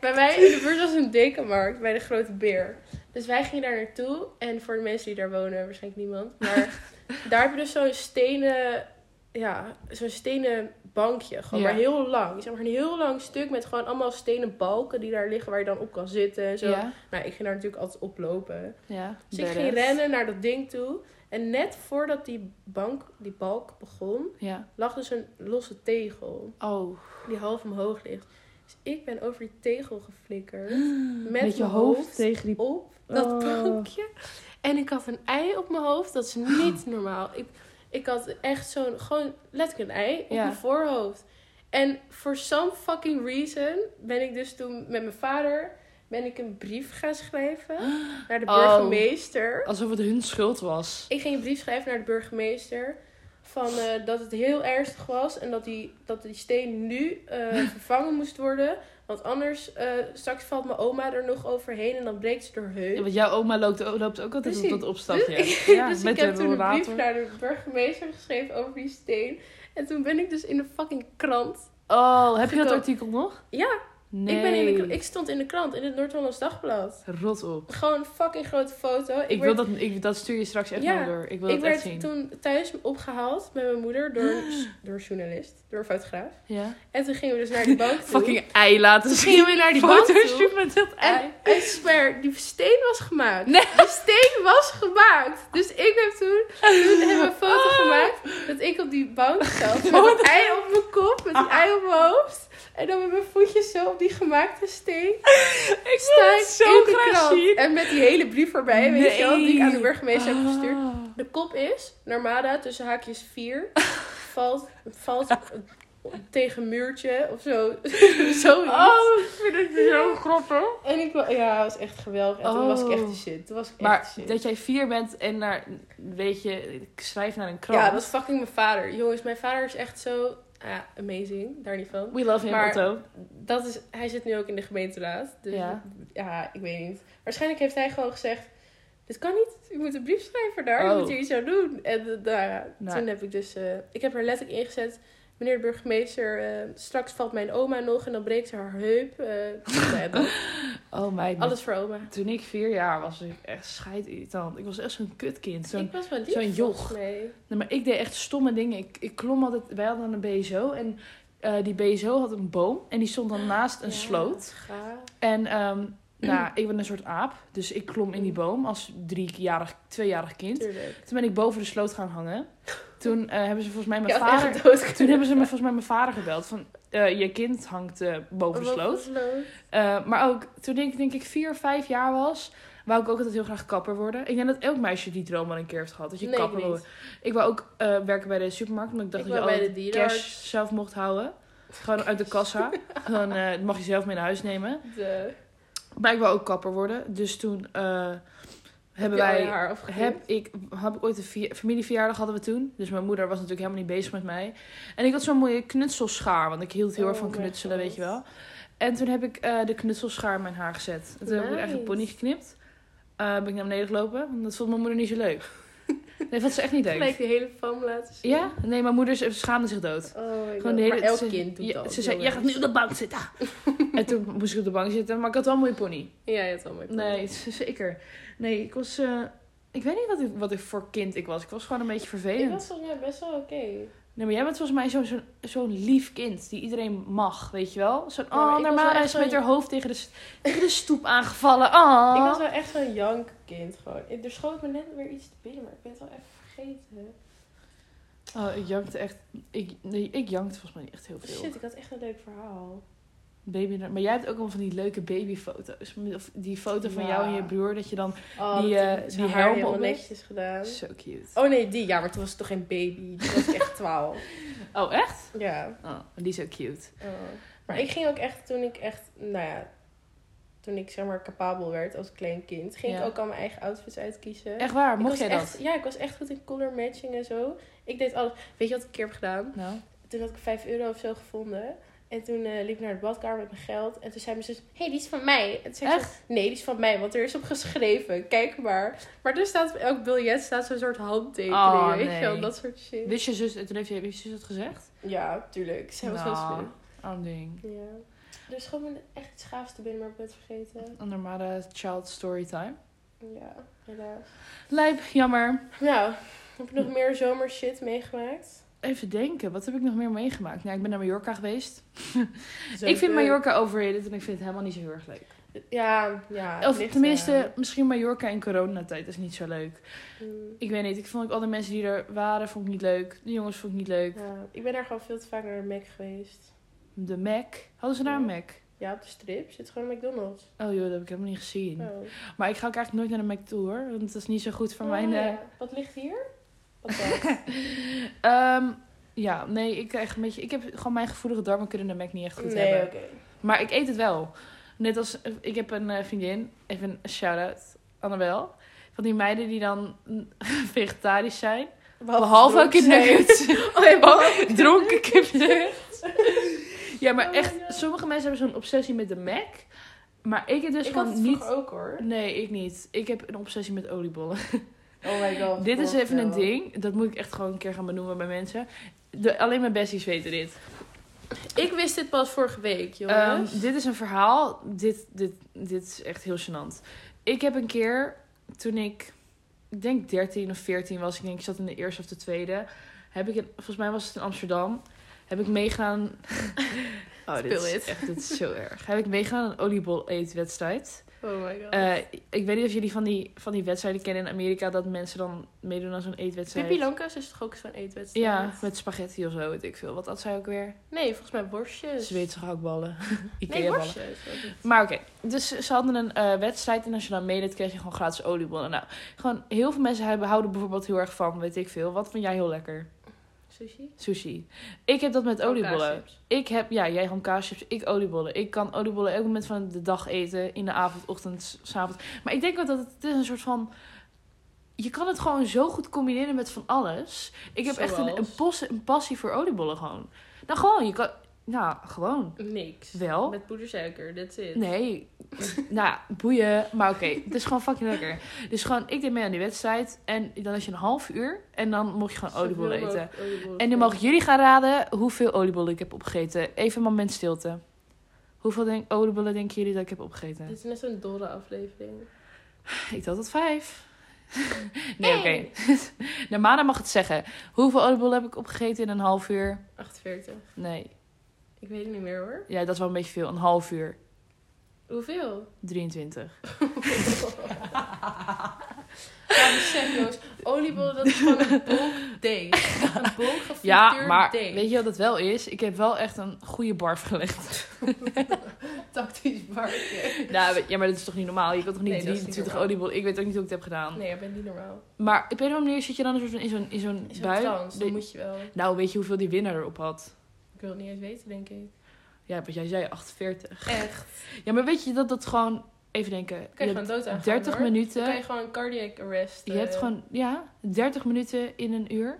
Bij mij in de buurt was een dekenmarkt bij de Grote Beer. Dus wij gingen daar naartoe. En voor de mensen die daar wonen, waarschijnlijk niemand. Maar *laughs* daar heb je dus zo'n stenen, ja, zo'n stenen bankje. Gewoon, Ja. maar heel lang. Zeg maar een heel lang stuk met gewoon allemaal stenen balken die daar liggen waar je dan op kan zitten en zo. Ja, Nou, ik ging daar natuurlijk altijd oplopen. ja. Dus ik ging rennen naar dat ding toe. En net voordat die bank, die balk begon, Ja. lag dus een losse tegel. Oh. Die half omhoog ligt. Dus ik ben over die tegel geflikkerd. *gasps* Met, Met je mijn hoofd tegen die... op dat Oh. bankje. En ik had een ei op mijn hoofd. Dat is *gasps* niet normaal. Ik, ik had echt zo'n, gewoon letterlijk een ei op Ja. mijn voorhoofd. En for some fucking reason ben ik dus toen met mijn vader ben ik een brief gaan schrijven *gasps* naar de Oh. burgemeester. Alsof het hun schuld was. Ik ging een brief schrijven naar de burgemeester. Van eh, dat het heel ernstig was. En dat die, dat die steen nu eh, *laughs* vervangen moest worden. Want anders, eh, straks valt mijn oma er nog overheen. En dan breekt ze haar heup. Ja, want jouw oma loopt, loopt ook altijd op Precies. dat opstapje. *laughs* Dus, ja, dus met ik heb toen een brief naar de burgemeester geschreven over die steen. En toen ben ik dus in de fucking krant. Oh, heb je dat artikel nog? Ja, Nee. ik, ben in de, ik stond in de krant, in het Noord-Hollands Dagblad. Rot op. Gewoon een fucking grote foto. Ik, wil dat, ik, dat stuur je straks echt Ja, wel door. Ik wil ik dat echt werd zien. toen thuis opgehaald met mijn moeder door, *gasps* een- door een journalist, door een fotograaf. Ja. En toen gingen we dus naar die bank *laughs* toe. Fucking ei laten zien. gingen we naar die *laughs* bank toe. met dat ei. En ik swear, die steen was gemaakt. Nee. De steen was gemaakt. Dus ik heb toen, toen we een foto *laughs* Oh. gemaakt dat ik op die bank zat. Met een ei op mijn kop, met die ei op mijn hoofd. En dan met mijn voetjes zo op die gemaakte steen. *laughs* Ik Sta ik zo in de graag krant. zien. En met die hele brief erbij, weet je wel, die ik aan de burgemeester heb gestuurd. Ah. De kop is, Narmada, tussen haakjes 4, *laughs* valt, valt tegen muurtje of zo. *laughs* Zoiets. Oh, ik vind het zo grappig. En ik, ja, het was echt geweldig. En toen was ik echt Oh. de shit. Toen was ik echt Maar de shit. dat jij vier bent en naar, weet je, ik schrijf naar een krant. Ja, dat is fucking mijn vader. Jongens, mijn vader is echt zo ja, amazing. Daar niet van. We love him, Maar- Otto. Dat is, hij zit nu ook in de gemeenteraad. Dus Ja. ja. ik weet niet. Waarschijnlijk heeft hij gewoon gezegd... Dit kan niet. Je moet een brief schrijven daar. Je Oh. moet hier iets aan doen. En eh, nou Nou. toen heb ik dus... eh, ik heb er letterlijk ingezet... Meneer de burgemeester, eh, straks valt mijn oma nog en dan breekt ze haar heup. eh, *laughs* Oh meid, alles voor oma. toen ik vier jaar was, was ik echt scheidirritant. Ik was echt zo'n kutkind. Zo'n ik was wel lief. zo'n joch. Nee, maar ik deed echt stomme dingen. Ik, ik klom altijd... Wij hadden een BSO en eh, die BSO had een boom. En die stond dan naast een Ja, sloot. En ehm, nou, ik ben een soort aap. Dus ik klom in die boom als driejarig, tweejarig kind. Tuurlijk. Toen ben ik boven de sloot gaan hangen. Toen eh, hebben ze volgens mij mijn vader... Toen hebben ze me volgens mij mijn vader gebeld. Van, eh, je kind hangt eh, boven de sloot. Maar ook toen ik denk ik vier, vijf jaar was... wou ik ook altijd heel graag kapper worden. Ik denk dat elk meisje die droom wel een keer heeft gehad. Dat je Nee, kapper niet. Ik wou ook werken bij de supermarkt. Omdat ik dacht Ik dat je al cash zelf mocht houden. Gewoon uit de kassa. *laughs* Gewoon, dat mag je zelf mee naar huis nemen. De, Maar ik wou ook kapper worden. Dus toen hebben wij... haar? Heb ik, heb ik ooit een familieverjaardag hadden we toen. Dus mijn moeder was natuurlijk helemaal niet bezig met mij. En ik had zo'n mooie knutselschaar. Want ik hield heel erg Oh van knutselen, weet je wel. En toen heb ik eh, de knutselschaar in mijn haar gezet. En toen heb ik een pony geknipt. Eh, ben ik naar beneden gelopen. Want dat vond mijn moeder niet zo leuk. *laughs* Nee, vond ze echt niet leuk. Gelijk de hele fam laten zien. Ja? Nee, mijn moeder schaamde zich dood. Oh Gewoon de hele, maar elk ze, kind doet ja, dat. Ze zei, jij gaat nu op de bank zitten. *laughs* en toen moest ik op de bank zitten. Maar ik had wel een mooie pony. Ja, je hebt wel mooi. Nee, z- zeker. Nee, ik was... eh, ik weet niet wat ik, wat ik voor kind ik was. Ik was gewoon een beetje Ik vervelend. was volgens mij best wel oké. Nee, maar jij bent volgens mij zo'n zo'n zo'n lief kind die iedereen mag, weet je wel? Zo'n, Ja, oh, ik normaal wel is met haar hoofd tegen de, s- tegen de stoep aangevallen. Oh. Ik was wel echt zo'n jankkind gewoon. Er schoot me net weer iets te binnen, maar ik ben het wel even vergeten. Oh, ik jankte echt... Ik, nee, ik jankte volgens mij niet echt heel veel. Shit, ik had echt een leuk verhaal. Baby, maar jij hebt ook wel van die leuke babyfoto's. Of die foto van jou en je broer, dat je dan... Oh, Die, eh, die helm helemaal op netjes gedaan. Zo cute. Oh nee, die. Ja, maar toen was het toch geen baby. Toen was ik echt *laughs* 12. Oh, echt? Ja. Oh, die is zo cute. Oh. Maar ik ging ook echt, toen ik echt, nou ja, toen ik zeg maar capabel werd als klein kind, ging Ja. ik ook al mijn eigen outfits uitkiezen. Echt waar? Mocht jij dat? Ja, ik was echt goed in color matching en zo. Ik deed alles. Weet je wat ik een keer heb gedaan? Nou, Toen had ik 5 euro of zo gevonden. En toen eh, liep ik naar de badkamer met mijn geld. En toen zei mijn zus, hé, hey, die is van mij. En toen zei echt? nee, die is van mij, want er is op geschreven. Kijk maar. Maar er staat op elk biljet staat zo'n soort handtekening. Oh, weet nee. je wel, dat soort shit. Wist je zus, en toen heeft je, heeft je zus dat gezegd? Ja, tuurlijk. Zij was wel Nou, slim. Arm ding. Ja. Er is gewoon echt iets gaafs te binnen, maar ik ben het vergeten. Een normale child storytime. Ja, helaas. Lijp, jammer. Nou, heb je nog meer zomershit meegemaakt? Even denken, wat heb ik nog meer meegemaakt? Nou, ik ben naar Mallorca geweest. Ik vind leuk. Mallorca overrated en ik vind het helemaal niet zo heel erg leuk. Ja, ja. Of ligt tenminste, eraan. misschien Mallorca in coronatijd is niet zo leuk. Mm, Ik weet niet, ik vond ook al de mensen die er waren, vond ik niet leuk. De jongens vond ik niet leuk. ja, ik ben daar gewoon veel te vaak naar de Mac geweest. De Mac. Hadden ze daar een. Mac? Ja, op de strip zit gewoon McDonald's. Oh joh, dat heb ik helemaal niet gezien. Oh. Maar ik ga ook eigenlijk nooit naar de Mac toe hoor. Want dat is niet zo goed voor Oh, mijn... eh. Wat ligt hier? *laughs* Ehm, ja, nee, ik krijg een beetje... Ik heb gewoon mijn gevoelige darmen kunnen de Mac niet echt goed nee, hebben. oké. Maar ik eet het wel. Net als... Ik heb een eh, vriendin, even een shout-out, Annabel. Van die meiden die dan *laughs* vegetarisch zijn. Behalve ook in nuggets. Oh, ja, behalve Dronken kipnuggets. Ja, maar Oh, echt, sommige mensen hebben zo'n obsessie met de Mac. Maar ik heb dus ik had gewoon het niet... vroeger ook hoor. Nee, ik niet. Ik heb een obsessie met oliebollen. *laughs* Oh my god. dit is even een ding. Dat moet ik echt gewoon een keer gaan benoemen bij mensen. De, alleen mijn besties weten dit. Ik wist dit pas vorige week, Ehm, jongens. dit is een verhaal. Dit, dit, dit is echt heel gênant. Ik heb een keer, toen ik, ik denk 13 of 14 was, ik denk ik zat in de eerste of de tweede, heb ik, in, volgens mij was het in Amsterdam, heb ik meegedaan. *laughs* oh, dit is echt, dit is zo erg. Heb ik meegedaan aan een oliebol eetwedstrijd. Oh my god. Eh, ik weet niet of jullie van die, van die wedstrijden kennen in Amerika, dat mensen dan meedoen aan zo'n eetwedstrijd. Pippi Lankas is toch ook zo'n eetwedstrijd? Ja, met spaghetti of zo, weet ik veel. Wat had zij ook weer? Nee, volgens mij worstjes. Zweedse gehaktballen. *laughs* Nee, Ikea-ballen. worstjes. Maar oké, dus ze hadden een eh, wedstrijd en als je dan meedeed, kreeg je gewoon gratis oliebollen. Nou, gewoon heel veel mensen hebben, houden bijvoorbeeld heel erg van, weet ik veel. Wat vind jij heel lekker? Sushi? Sushi. Ik heb dat met oliebollen. Ik heb, ja, jij gewoon kaaschips, ik oliebollen. Ik kan oliebollen elk moment van de dag eten, in de avond, ochtend, s avonds. Maar ik denk wel dat het, het is een soort van... Je kan het gewoon zo goed combineren met van alles. Ik heb echt een, een, pos- een passie voor oliebollen gewoon. Nou, gewoon, je kan... Nou, gewoon. Niks. Wel. Met poedersuiker, that's it. Nee, nou, boeien. Maar oké, het is gewoon fucking lekker. Dus gewoon, ik deed mee aan die wedstrijd. En dan is je een half uur. En dan mocht je gewoon oliebollen eten. oliebollen. En nu mogen jullie gaan raden hoeveel oliebollen ik heb opgegeten. Even een moment stilte. Hoeveel denk, oliebollen denken jullie dat ik heb opgegeten? Dit is net zo'n dolle aflevering. Ik tel tot vijf. *laughs* Nee, oké. *laughs* Maandag mag het zeggen. Hoeveel oliebollen heb ik opgegeten in een half uur? 48. Nee. Ik weet het niet meer hoor. Ja, dat is wel een beetje veel. Een half uur. Hoeveel? 23. Ja, besef jongens. Oliebollen, dat is gewoon een bulk deeg. Een bulk Ja, maar deeg. weet je wat het wel is? Ik heb wel echt een goede barf gelegd. *laughs* Tactisch barkje. Nou, ja, maar dat is toch niet normaal? Je kan toch niet Nee, dat is niet 23 normaal. oliebollen... Ik weet ook niet hoe ik het heb gedaan. Nee, dat ben niet normaal. Maar op een of andere manier zit je dan een soort van in zo'n, in zo'n In zo'n bui. dan moet je wel. Nou, weet je hoeveel die winnaar erop had? Ik wil het niet eens weten, denk ik. Ja, wat jij zei, 48. Echt. *laughs* Ja, maar weet je dat dat gewoon... Even denken. Dan kan je, je gewoon dood aan hebt 30 Dan kan minuten... je gewoon cardiac arrest. Je hebt eh, gewoon, ja, 30 minuten in een uur.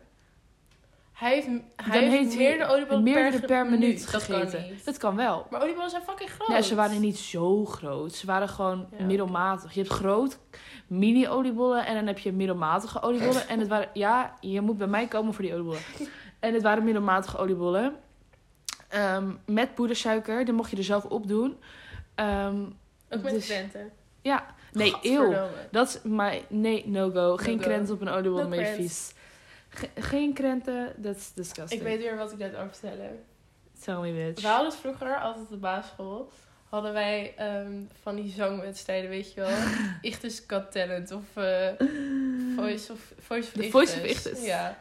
Hij heeft, hij Dan heeft meerdere oliebollen meerdere per, per minuut minuut. Dat gegeten. kan niet. Dat kan wel. Maar oliebollen zijn fucking groot. Ja, ze waren niet zo groot. Ze waren gewoon Ja. middelmatig. Je hebt groot mini-oliebollen en dan heb je middelmatige oliebollen. En het waren, ja, je moet bij mij komen voor die oliebollen. *laughs* En het waren middelmatige oliebollen. Ehm, met poedersuiker. Die mocht je er zelf op doen. Ehm, Ook met dus- krenten. ja, nee, eeuw. Dat is maar nee, no go. Geen No krenten op een oliebol, No krent. vies. Ge- geen krenten, that's disgusting. Ik weet weer wat ik net over vertellen. Tell me bitch. We hadden vroeger, altijd op de basisschool, hadden wij ehm, van die zangwedstrijden, weet je wel. *laughs* Ichthus Got Talent of eh, Voice of Voice of. Voice of Ichthus. Ja.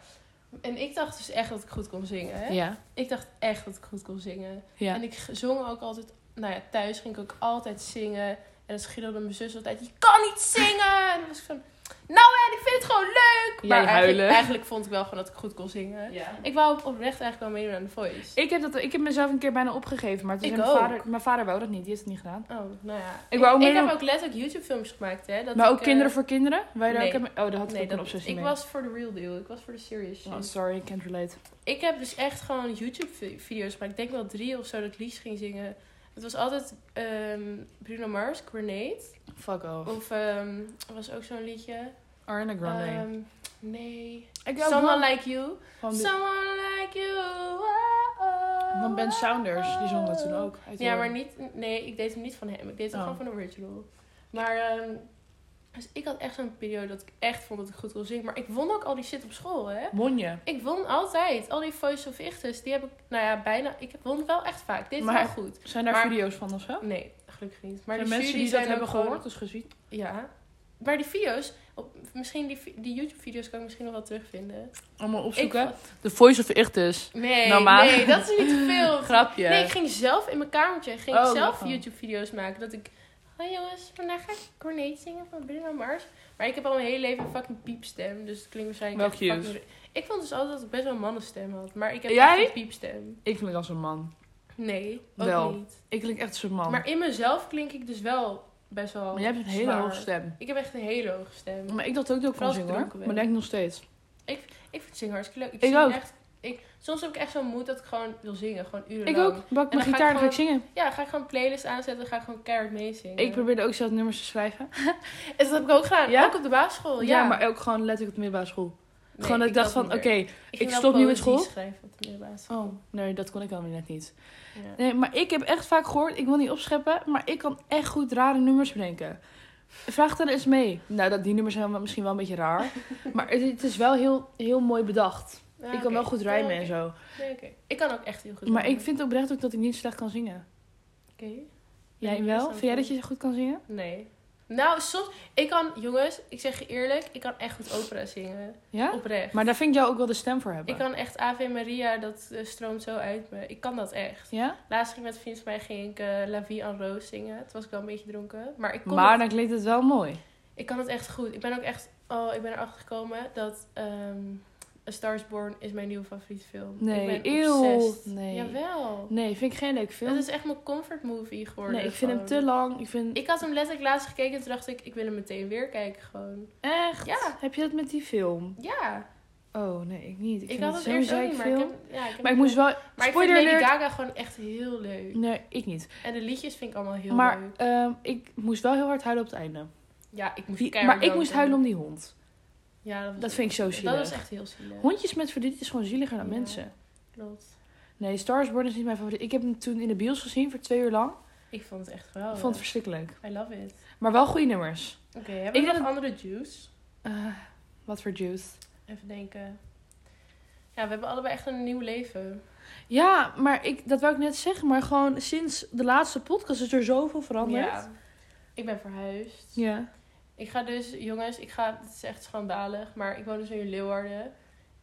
En ik dacht dus echt dat ik goed kon zingen, hè? Ja, Ik dacht echt dat ik goed kon zingen. ja. En ik zong ook altijd nou ja, thuis ging ik ook altijd zingen. En dan schreeuwde mijn zus altijd, je kan niet zingen! En dan was ik van, nou en ik vind het gewoon leuk! Jij maar eigenlijk, huilen. eigenlijk vond ik wel gewoon dat ik goed kon zingen. Ja. Ik wou oprecht eigenlijk wel meedoen aan The Voice. Ik heb, dat, ik heb mezelf een keer bijna opgegeven, maar toen Ik mijn ook. vader, mijn vader wou dat niet, die heeft het niet gedaan. Oh, nou ja. Ik wou ook ik, meedoen- heb ook letterlijk YouTube-filmpjes gemaakt, hè. Dat maar ik, ook eh, kinderen voor kinderen? Wij daar nee. ook hebben- oh, daar had ik Nee, ook een dat, obsessie ik mee. was voor de real deal. Ik was voor de serious shit. Oh, sorry, I can't relate. Ik heb dus echt gewoon YouTube-video's gemaakt. Ik denk wel drie of zo dat ik liedjes ging zingen. Het was altijd ehm, Bruno Mars, Grenade. Fuck off. Of ehm, er was ook zo'n liedje. Ariana Grande. Ehm, nee. ik Someone Like You. van, de- Someone Like You. oh, oh, van Ben Saunders, die zong dat toen ook. Ja, maar niet... Nee, ik deed hem niet van hem. Ik deed hem Oh. gewoon van de original. Maar... ehm, dus ik had echt zo'n periode dat ik echt vond dat ik goed kon zingen. Maar ik won ook al die shit op school, hè. Won je? Ik won altijd. Al die Voice of Ichtes, die heb ik, nou ja, bijna... Ik heb- won wel echt vaak. Dit is Maar- wel goed. Zijn daar Maar- video's van of zo? Nee, gelukkig niet. Maar Zijn de mensen die dat zijn hebben ook gewoon- gehoord, dus gezien? Ja. Maar die video's, op, misschien die, die YouTube-video's kan ik misschien nog wel terugvinden. Allemaal Ik, opzoeken. The Voice of Ichtes. nee, maar- nee, dat is niet te veel. *laughs* Grapje. Nee, ik ging zelf in mijn kamertje ging Oh, zelf. YouTube-video's maken. Dat ik, hoi jongens, vandaag ga ik Cornate zingen van Bruno Mars. Maar ik heb al mijn hele leven een fucking piepstem. Dus het klinkt waarschijnlijk echt cute. fucking... Ik vond dus altijd dat ik best wel een mannenstem had. Maar ik heb Jij? echt een piepstem. Ik klink als een man. Nee, ook Wel. niet. Ik klink echt als een man. Maar in mezelf klink ik dus wel best wel Maar jij hebt een hele zwaar. hoge stem. Ik heb echt een hele hoge stem. Maar ik dacht ook dat ik Vooral kon als ik zingen hoor. dronken ben. Maar denk ik nog steeds. Ik vind zingen hartstikke leuk. Ik, Ik zing ook. Echt, ik, soms heb ik echt zo'n moed dat ik gewoon wil zingen. Gewoon urenlang. Ik ook. Bak mijn gitaar en dan ga ik zingen. Ja, ga ik gewoon een playlist aanzetten en ga ik gewoon keihard meezingen. Ik probeerde ook zelf nummers te schrijven. En *laughs* dat heb ik ook gedaan. Ja? Ook op de basisschool. Ja, Ja, maar ook gewoon letterlijk op de middelbare school. Nee, gewoon dat ik dacht van, oké, ik stop nu met school. schrijven op de middelbare school. Oh, nee, dat kon ik weer net niet. Ja. Nee, maar ik heb echt vaak gehoord, ik wil niet opscheppen, maar ik kan echt goed rare nummers bedenken. Vraag dan eens mee. Nou, dat, die nummers zijn misschien wel een beetje raar. *laughs* maar het, het is wel heel, heel mooi bedacht. Ik kan wel goed rijmen en zo. Nee, oké. Ik kan ook echt heel goed Maar rijmen. ik vind oprecht ook dat ik niet slecht kan zingen. Oké. Jij wel? Vind jij dat je goed kan zingen? Nee. Nou, soms... Ik kan... Jongens, ik zeg je eerlijk. Ik kan echt goed opera zingen. Ja? Oprecht. Maar daar vind ik jou ook wel de stem voor hebben. Ik kan echt Ave Maria, dat eh, stroomt zo uit me. Ik kan dat echt. Ja? Laatst ging ik met vrienden van mij ging ik eh, La Vie en Rose zingen. Toen was ik wel een beetje dronken. Maar ik kon, Maar het, dan klinkt het wel mooi. ik kan het echt goed. Ik ben ook echt... Oh, ik ben erachter gekomen dat ehm A Star is Born is mijn nieuwe favoriete film. Nee, ik ben eeuw. Nee. Jawel. Nee, vind ik geen leuk film. Dat is echt mijn comfort movie geworden. nee, ik vind hem te lang. Ik vind... Ik had hem letterlijk laatst gekeken en toen dacht ik, ik wil hem meteen weer kijken gewoon. Echt? Ja. Heb je dat met die film? Ja, Oh, nee, ik niet. Ik, had het het eerst ook niet, maar ik zeikfilm. heb, ja, ik heb Maar ik hem- moest wel... Maar ik vind Lady alert. Gaga gewoon echt heel leuk. Nee, ik niet. En de liedjes vind ik allemaal heel maar leuk. ehm, ik moest wel heel hard huilen op het einde. Ja, ik moest Die- maar ik moest huilen om die hond. Ja, dat, Dat vind ik zo Dat zielig. was echt heel zielig. Hondjes met verdriet is gewoon zieliger dan Ja. mensen. Klopt. Nee, Star is Born is niet mijn favoriet. Ik heb hem toen in de bios gezien voor twee uur lang. Ik vond het echt geweldig. Ik vond het verschrikkelijk. I love it. Maar wel goede nummers. Oké, hebben Ik we nog denk andere juice? Eh, wat voor juice. Even denken. Ja, we hebben allebei echt een nieuw leven. Ja, maar ik, dat wou ik net zeggen. Maar gewoon sinds de laatste podcast is er zoveel veranderd. Ja. Ik ben verhuisd. Ja. Ik ga dus, jongens, ik ga, het is echt schandalig, maar ik woon dus in Leeuwarden.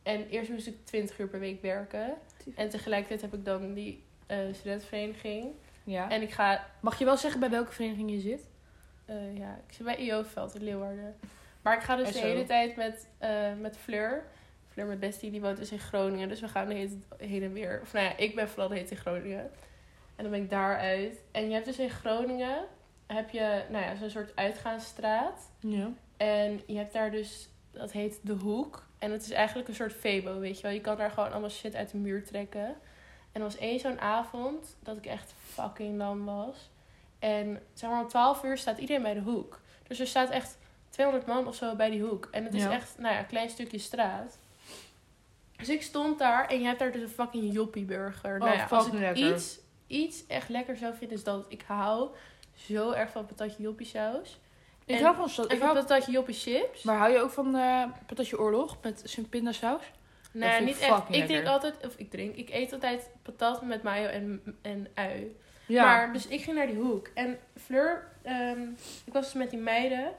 En eerst moest ik 20 uur per week werken. En tegelijkertijd heb ik dan die eh studentenvereniging. ja. En ik ga, Mag je wel zeggen bij welke vereniging je zit? eh, ja, ik zit bij IO-veld in Leeuwarden. Maar ik ga dus de hele tijd met, eh, met Fleur. Fleur, mijn bestie, die woont dus in Groningen. Dus we gaan de hele heen en weer. Of nou ja, ik ben vooral de hele tijd in Groningen. En dan ben ik daaruit. En je hebt dus in Groningen, heb je, nou ja, zo'n soort uitgaansstraat. Ja. En je hebt daar dus, dat heet De Hoek. En het is eigenlijk een soort Febo, weet je wel. Je kan daar gewoon allemaal shit uit de muur trekken. En er was één zo'n avond dat ik echt fucking lam was. En zeg maar om 12 uur staat iedereen bij de hoek. Dus er staat echt 200 man of zo bij die hoek. En het is Ja. echt, nou ja, een klein stukje straat. Dus ik stond daar en je hebt daar dus een fucking joppieburger. nou Oh, ja, als ik lekker. iets, iets echt lekker zou vinden, is dat ik hou zo erg van patatje joppie saus. Ik En- hou van Ik hou... patatje joppie chips. Maar hou je ook van eh patatje oorlog met zijn pindasaus? Nee, niet echt. Ik drink altijd, of ik drink, ik eet altijd patat met mayo en, en ui. Ja. Maar, dus ik ging naar die hoek. En Fleur, ehm, ik was dus met die meiden.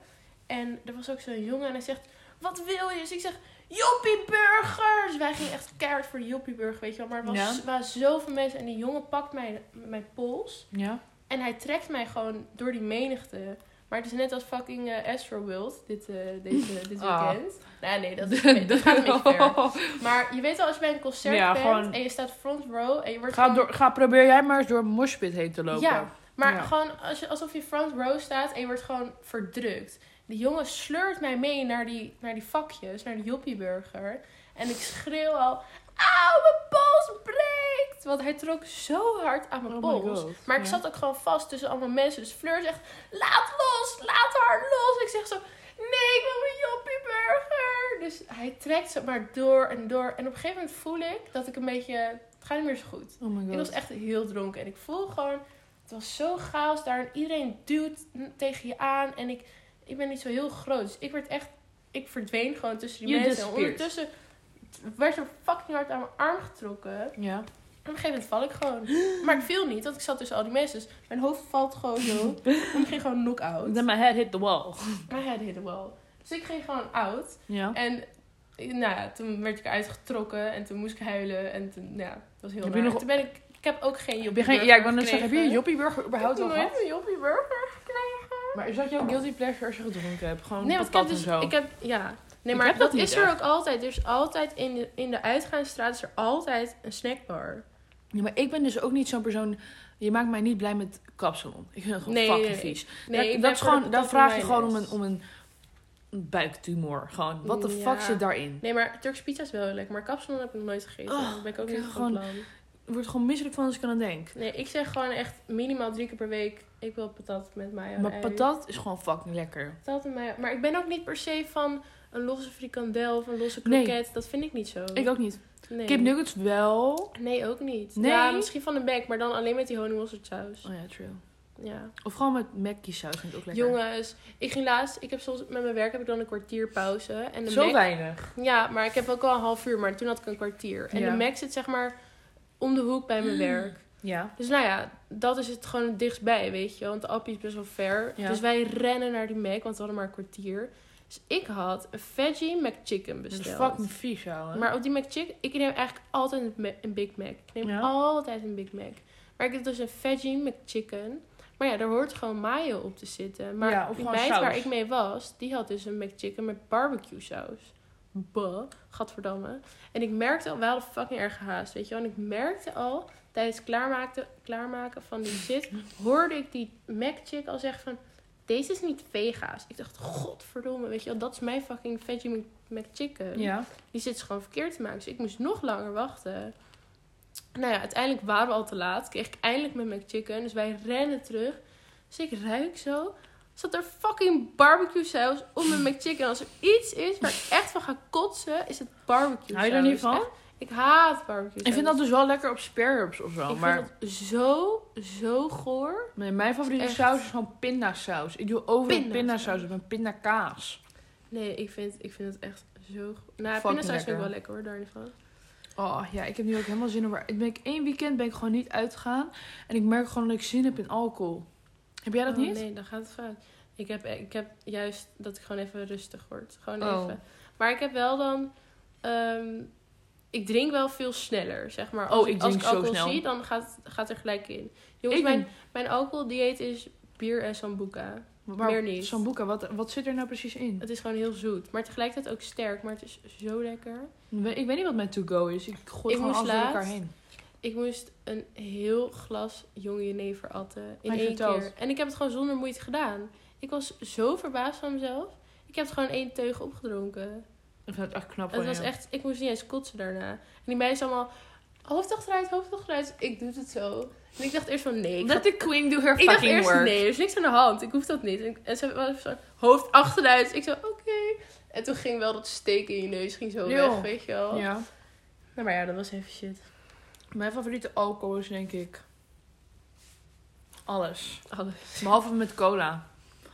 En er was ook zo'n jongen en hij zegt, wat wil je? Dus ik zeg, Joppie Burger! Dus wij gingen echt keihard voor de Joppie Burger, weet je wel. Maar er was, Ja. waren zoveel mensen en die jongen pakt mijn, mijn pols. ja. En hij trekt mij gewoon door die menigte. Maar het is net als fucking uh, Astroworld dit, uh, deze, *laughs* dit Ah. weekend. Nou nee, dat, is, *laughs* dat gaat ver. *laughs* Maar je weet wel, als je bij een concert Ja, bent gewoon- en je staat front row en je wordt Ga, gewoon... door, ga, probeer jij maar eens door een moshpit heen te lopen. Ja, maar Ja. gewoon als je, alsof je front row staat en je wordt gewoon verdrukt. Die jongen sleurt mij mee naar die, naar die vakjes, naar die joppieburger. En ik schreeuw al, auw, mijn pols breekt! Want hij trok zo hard aan mijn Oh pols. Maar ik ja. zat ook gewoon vast tussen allemaal mensen. Dus Fleur zegt, laat los, laat haar los. Ik zeg zo, nee, ik wil mijn joppieburger. Dus hij trekt ze maar door en door. En op een gegeven moment voel ik dat ik een beetje, het gaat niet meer zo goed. Oh my god. Ik was echt heel dronken. En ik voel gewoon, het was zo chaos daar. En iedereen duwt tegen je aan. En ik, ik ben niet zo heel groot. Dus ik werd echt, ik verdween gewoon tussen die You mensen. En ondertussen werd er fucking hard aan mijn arm getrokken. Ja. Op een gegeven moment val ik gewoon. Maar ik viel niet, want ik zat tussen al die mensen. Dus mijn hoofd valt gewoon zo. *laughs* en ik ging gewoon knock-out. Then my head hit the wall. My head hit the wall. Dus ik ging gewoon out. Ja. En nou ja, toen werd ik eruit getrokken. En toen moest ik huilen. En toen, ja, dat was heel Heb raar. nog- Toen ben ik... Ik heb ook geen Heb joppie ja, ik wou net zeggen, heb je een joppieburger Ik überhaupt heb al gehad? een joppie burger gekregen. Maar is dat jouw guilty pleasure als je gedronken hebt? Gewoon Nee, want ik heb dus... zo? Ik heb, ja. Nee, Ik maar heb dat, is er echt. ook altijd. Er is altijd in de, in de uitgaansstraat is er altijd een snackbar. Ja, maar ik ben dus ook niet zo'n persoon... Je maakt mij niet blij met kapsalon. Ik vind het gewoon Nee, fucking vies. Nee, dat, dat is gewoon, en vraag je gewoon om een, om een buiktumor. Gewoon, wat de Ja. fuck zit daarin? Nee, maar Turks pizza is wel lekker. Maar kapsalon heb ik nog nooit gegeten. Oh, Daar ben ik ook ik niet gewoon- plan. Ik word gewoon misselijk van als ik aan denk. Nee, ik zeg gewoon echt minimaal drie keer per week. Ik wil patat met mayo. en Maar patat is gewoon fucking lekker. Patat en mayo. Maar ik ben ook niet per se van een losse frikandel of een losse Nee. kroket. Dat vind ik niet zo. Ik ook niet. Nee. Kipnuggets wel. Nee, ook niet. Nee? Ja, misschien van de bek, maar dan alleen met die honingmosterdsaus. Oh ja, true. Ja. Of gewoon met Mackie saus vind ik ook lekker. Jongens, ik ging laatst, ik heb soms met mijn werk heb ik dan een kwartier pauze. En de Zo Mac, weinig. Ja, maar ik heb ook al een half uur, maar toen had ik een kwartier. En Ja. de Mac zit zeg maar om de hoek bij mijn werk. Ja. Dus nou ja, dat is het gewoon het dichtstbij, weet je. Want de appie is best wel ver. Ja. Dus wij rennen naar die Mac, want we hadden maar een kwartier. Dus ik had een veggie McChicken Dat is besteld. fucking vies. Maar op die McChicken, ik neem eigenlijk altijd een, Big Mac. Ik neem Ja? altijd een Big Mac. Maar ik heb dus een veggie McChicken. Maar ja, daar hoort gewoon mayo op te zitten. Maar Ja, die meid saus. waar ik mee was, die had dus een McChicken met barbecue saus. Buh, gadverdamme. En ik merkte al, we hadden fucking erg gehaast, weet je wel. En ik merkte al, tijdens klaarmaken, klaarmaken van die zit, *laughs* hoorde ik die McChick al zeggen van, deze is niet vega's. Ik dacht, godverdomme, weet je wel, dat is mijn fucking veggie Mc- McChicken. Ja. Die zit ze gewoon verkeerd te maken. Dus ik moest nog langer wachten. Nou ja, uiteindelijk waren we al te laat. Kreeg ik eindelijk mijn McChicken. Dus wij rennen terug. Dus ik ruik zo. Zat er fucking barbecue saus op mijn McChicken. Als er iets is waar ik echt van ga kotsen, is het barbecue Hou je er niet van? Echt, ik haat barbecue. Ik vind dat dus wel lekker op spare ribs of zo. Ik maar vind dat zo, zo goor. nee, mijn favoriete Echt. saus is gewoon pindasaus. Ik doe overal Pindasaus. pindasaus op mijn pindakaas. Nee, ik vind, ik vind het echt zo goor. Nou, pindasaus vind ik wel lekker hoor, daar niet van. Oh ja, ik heb nu ook helemaal zin in. Ik ben ik één weekend ben ik gewoon niet uitgegaan. En ik merk gewoon dat ik zin heb in alcohol. Heb jij dat Oh, niet? Nee, dan gaat het fout. Ik heb, ik heb juist dat ik gewoon even rustig word. Gewoon Oh. even. Maar ik heb wel dan... ehm, ik drink wel veel sneller, zeg maar. Oh, Als ik als drink ik zo alcohol snel. zie, dan gaat, gaat er gelijk in. Jongens, Ik mijn, ben- mijn alcoholdieet is bier en sambuca. maar meer niet. Sambuca, wat, wat zit er nou precies in? Het is gewoon heel zoet. Maar tegelijkertijd ook sterk. Maar het is zo lekker. Ik weet niet wat mijn to-go is. Ik gooi Ik gewoon alles door elkaar heen. Ik moest een heel glas jonge jenever atten. In één keer. En ik heb het gewoon zonder moeite gedaan. Ik was zo verbaasd van mezelf. Ik heb het gewoon één teug opgedronken. Ik vind het echt knap Het was echt, ik moest niet eens kotsen daarna. En die meisjes allemaal, hoofd achteruit, hoofd achteruit. Ik doe het zo. En ik dacht eerst van, nee. Ik, Let the queen do her ik dacht fucking eerst, work. nee, er is niks aan de hand. Ik hoef dat niet. En, en ze was zo, hoofd achteruit. Ik zo, oké. En toen ging wel dat steek in je neus, ging zo Joh. weg, weet je wel. Ja. Nou, maar ja, dat was even shit. Mijn favoriete alcohol is denk ik... Alles. Alles. Behalve met cola.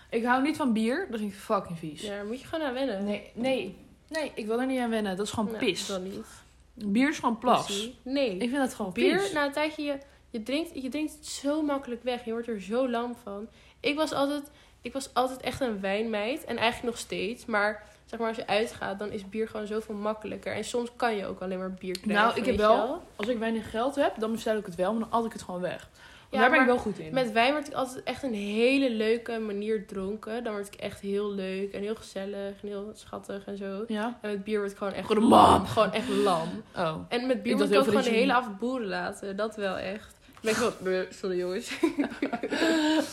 Ik hou niet van bier. Dat vind ik fucking vies. Ja, daar moet je gewoon aan wennen. Nee, nee. Nee, ik wil er niet aan wennen. Dat is gewoon Nou, pis. Dan niet. Bier is gewoon plas. Zie. Nee. Ik vind dat gewoon Bier, pis. na een tijdje, je, je, drinkt, je drinkt het zo makkelijk weg. Je wordt er zo lam van. Ik was altijd, ik was altijd echt een wijnmeid. En eigenlijk nog steeds. Maar zeg maar, als je uitgaat, dan is bier gewoon zoveel makkelijker. En soms kan je ook alleen maar bier krijgen. Nou, ik heb weet je wel- Als ik weinig geld heb, dan bestel ik het wel. Maar dan at ik het gewoon weg. Ja, Daar ben ik wel goed in. Met wijn word ik altijd echt een hele leuke manier dronken. Dan word ik echt heel leuk en heel gezellig en heel schattig en zo. Ja? En met bier word ik gewoon echt lam. Gewoon echt lam. Oh. En met bier dacht ik ook gewoon de hele avond boeren laten. Dat wel echt. Ben ik wel... "Bleh, Sorry jongens. *laughs*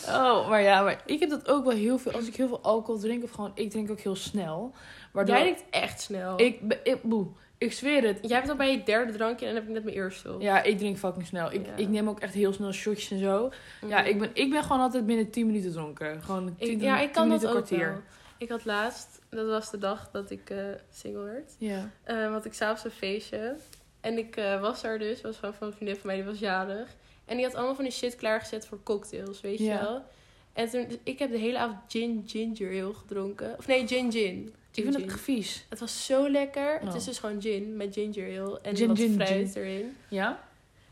Oh, maar ja, maar ik heb dat ook wel heel veel. Als ik heel veel alcohol drink, of gewoon, ik drink ook heel snel. Waardoor Jij denkt echt snel. ik, ik, boe, ik zweer het. Jij hebt al bij je derde drankje en dan heb ik net mijn eerste. Ja, ik drink fucking snel. Ik, Ja. ik neem ook echt heel snel shotjes en zo. Ja, ik ben, ik ben gewoon altijd binnen 10 minuten dronken. Gewoon 10, Ik, ja, ik 10 kan dat minuten, ook kwartier. wel. Ik had laatst, dat was de dag dat ik eh, single werd. Ja. Eh want ik s'avonds een feestje. En ik eh, was daar dus, was van, van een vriendin van mij, die was jarig. En die had allemaal van die shit klaargezet voor cocktails, weet je wel. En toen, dus ik heb de hele avond gin ginger ale gedronken. Of nee, gin gin. Ik vind het vies. Het was zo lekker. Het Oh. is dus gewoon gin met ginger ale en Gin, wat gin, fruit erin. Ja?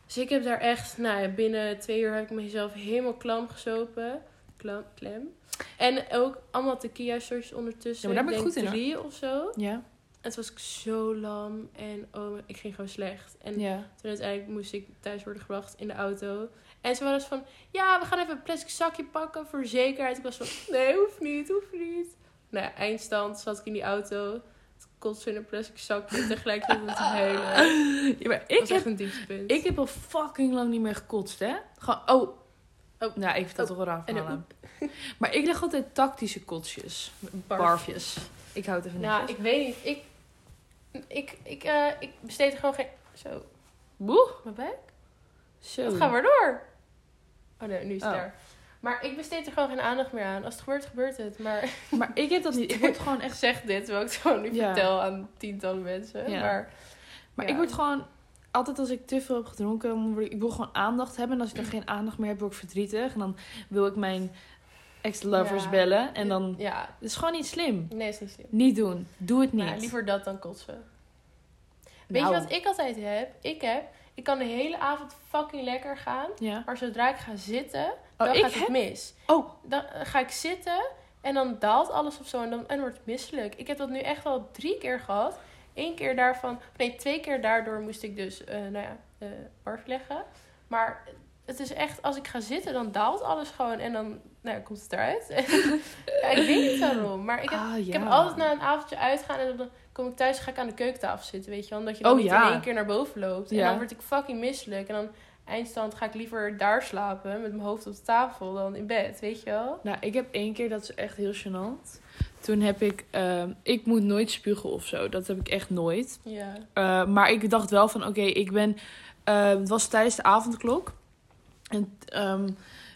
Dus ik heb daar echt, nou ja, binnen twee uur heb ik mezelf helemaal klam gesopen. Klam, klem. En ook allemaal tequila shotjes ondertussen. Ja, maar daar ben ik goed in, drie of zo. Ja. En toen was ik zo lam en oh, ik ging gewoon slecht. En Ja. toen uiteindelijk moest ik thuis worden gebracht in de auto. En ze waren dus van, ja, we gaan even een plastic zakje pakken voor zekerheid. Ik was van, nee, hoeft niet, hoeft niet. Nou ja, eindstand zat ik in die auto. Het kotste in een plastic zakje en tegelijkertijd met te *laughs* huilen. ja maar Dat ik was heb, echt een dieptepunt. ik heb al fucking lang niet meer gekotst, hè? Gewoon, oh. Oh. Nou, ik vertel Oh. toch wel raar. Maar ik leg altijd tactische kotsjes. Barf. Barfjes. Ik houd even Nou, netjes. ik weet niet. Ik, ik, ik, eh, ik besteed er gewoon geen... Zo, Boe. mijn buik? Zo. Het gaat maar door. Oh nee, nu is het Oh. daar. Maar ik besteed er gewoon geen aandacht meer aan. Als het gebeurt, gebeurt het. Maar Maar ik heb dat niet. Ik word gewoon echt zeg dit, terwijl ik het gewoon nu Ja. vertel aan tientallen mensen. Ja. Maar Maar Ja. ik word gewoon... Altijd als ik te veel heb gedronken, word ik, ik wil gewoon aandacht hebben. En als ik dan geen aandacht meer heb, word ik verdrietig. En dan wil ik mijn ex-lovers bellen. En dan... Ja, Het is gewoon niet slim. nee, is niet slim. Niet doen. Doe het niet. Nou, liever dat dan kotsen. Weet Nou, je wat ik altijd heb? Ik heb... Ik kan de hele avond fucking lekker gaan. Maar zodra ik ga zitten, dan ik gaat het heb... mis. Oh, Dan eh, ga ik zitten en dan daalt alles of zo en dan, en dan wordt het misselijk. Ik heb dat nu echt al drie keer gehad. Eén keer daarvan, nee, twee keer daardoor moest ik dus, eh, nou ja, barf leggen. Maar het is echt, als ik ga zitten, dan daalt alles gewoon en dan nou ja, komt het eruit. ja, *laughs* ik weet niet waarom, maar ik heb, ah, ik heb altijd na een avondje uitgaan en dan kom ik thuis, ga ik aan de keukentafel zitten, weet je wel. Omdat je dan Oh, niet ja. in één keer naar boven loopt. En dan word ik fucking misselijk. En dan eindstand ga ik liever daar slapen met mijn hoofd op de tafel dan in bed, weet je wel. Nou, ik heb één keer, dat is echt heel gênant. Toen heb ik... ehm, ik moet nooit spugen of zo. Dat heb ik echt nooit. Ja. Eh, maar ik dacht wel van, oké, ik ben... eh, het was tijdens de avondklok. En ehm,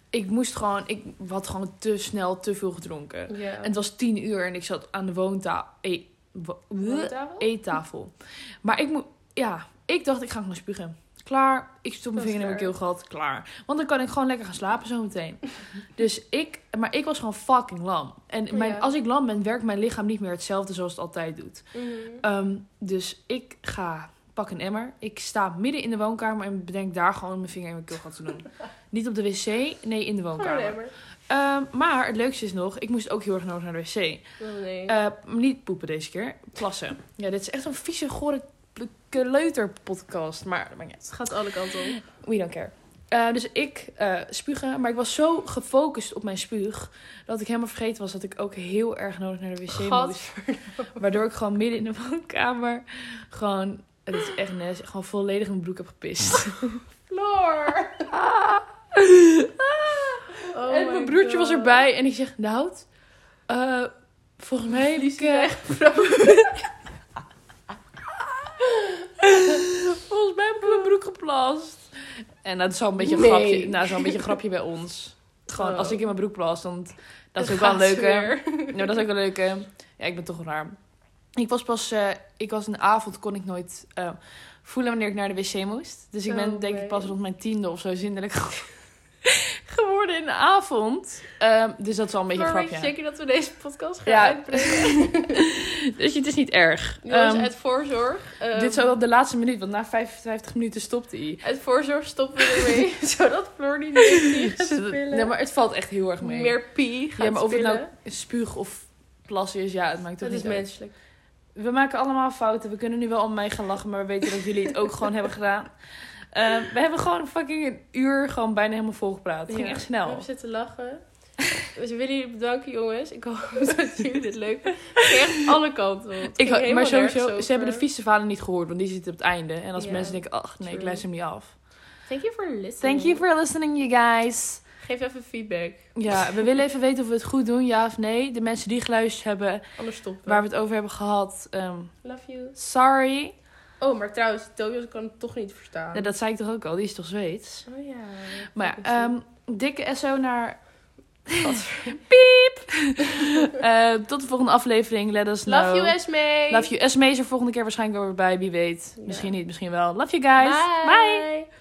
ik moest gewoon... Ik had gewoon te snel te veel gedronken. Ja. En het was tien uur en ik zat aan de woontafel... E eettafel. Maar ik moet... Ja, ik dacht, ik ga gewoon spugen. Klaar. Ik stop mijn vinger in mijn keelgat. Klaar. Want dan kan ik gewoon lekker gaan slapen zometeen. *laughs* dus ik... Maar ik was gewoon fucking lam. En mijn, Ja. als ik lam ben, werkt mijn lichaam niet meer hetzelfde zoals het altijd doet. Mhm. Ehm, dus ik ga pak een emmer. Ik sta midden in de woonkamer en bedenk daar gewoon mijn vinger in mijn keelgat te doen. *laughs* Niet op de wc, nee, in de woonkamer. Ehm, maar het leukste is nog, ik moest ook heel erg nodig naar de wc. Oh, nee. Eh, niet poepen deze keer, plassen. Ja, dit is echt een vieze, gore kleuterpodcast. Maar niet uit. het gaat alle kanten op. We don't care. Eh, dus ik eh spugen, maar ik was zo gefocust op mijn spuug... dat ik helemaal vergeten was dat ik ook heel erg nodig naar de wc moest. Waardoor ik gewoon midden in de woonkamer gewoon, het is echt nes, gewoon volledig mijn broek heb gepist. *laughs* Floor. *laughs* Oh en mijn broertje was erbij en ik zeg, nou, eh, volgens mij heb ik... *laughs* Lies is eh, echt volgens mij heb ik mijn broek geplast. En dat is wel een beetje een Nee. grapje, nou, zo'n beetje een grapje bij ons. Gewoon, Oh. als ik in mijn broek plas, dan, dat is Het ook wel een gaat leuke. *laughs* Nou, dat is ook een leuke. Ja, ik ben toch raar. Ik was pas, eh, ik was een avond, kon ik nooit eh, voelen wanneer ik naar de wc moest. Dus ik ben Oh, denk ik pas rond mijn tiende of zo zindelijk *laughs* geworden in de avond. Ehm, dus dat is wel een beetje een Floor, weet je grapje. zeker dat we deze podcast gaan Ja. uitbrengen? *laughs* dus het is niet erg. Jongens, Ehm, uit voorzorg. ehm, dit is wel de laatste minuut, want na 55 minuten stopt hij. Uit voorzorg stoppen we ermee. *laughs* zodat Floor niet negatief gaat spelen. Nee, maar het valt echt heel erg mee. Meer pie gaat ja, maar of het nou spuug of plas is, ja, het maakt toch is niet uit. menselijk. We maken allemaal fouten. We kunnen nu wel om mij gaan lachen, maar we weten dat jullie het ook gewoon hebben gedaan. Ehm, we hebben gewoon fucking een uur gewoon bijna helemaal volgepraat. Het ging echt We snel. hebben zitten lachen. Dus we willen jullie bedanken, jongens. Ik hoop *laughs* dat jullie dit leuk vinden. Echt alle kanten op. Ik, maar sowieso, ze hebben de vieze verhalen niet gehoord, want die zitten op het einde. En als mensen denken, ach nee, ik luister hem niet af. Thank you for listening. Thank you for listening, you guys. Geef even feedback. Ja, we *laughs* willen even weten of we het goed doen, ja of nee. De mensen die geluisterd hebben, Anders stoppen. waar we het over hebben gehad, ehm, Love you. sorry. Oh, maar trouwens, Tobias kan het toch niet verstaan. Ja, dat zei ik toch ook al, die is toch Zweeds? Oh ja. Maar ja, ehm, dikke SO naar... *laughs* Piep! *laughs* Eh, tot de volgende aflevering, let us know. Love you, Esme. Love you. Esme is er volgende keer waarschijnlijk wel weer bij, wie weet. Ja. Misschien niet, misschien wel. Love you guys. Bye. Bye.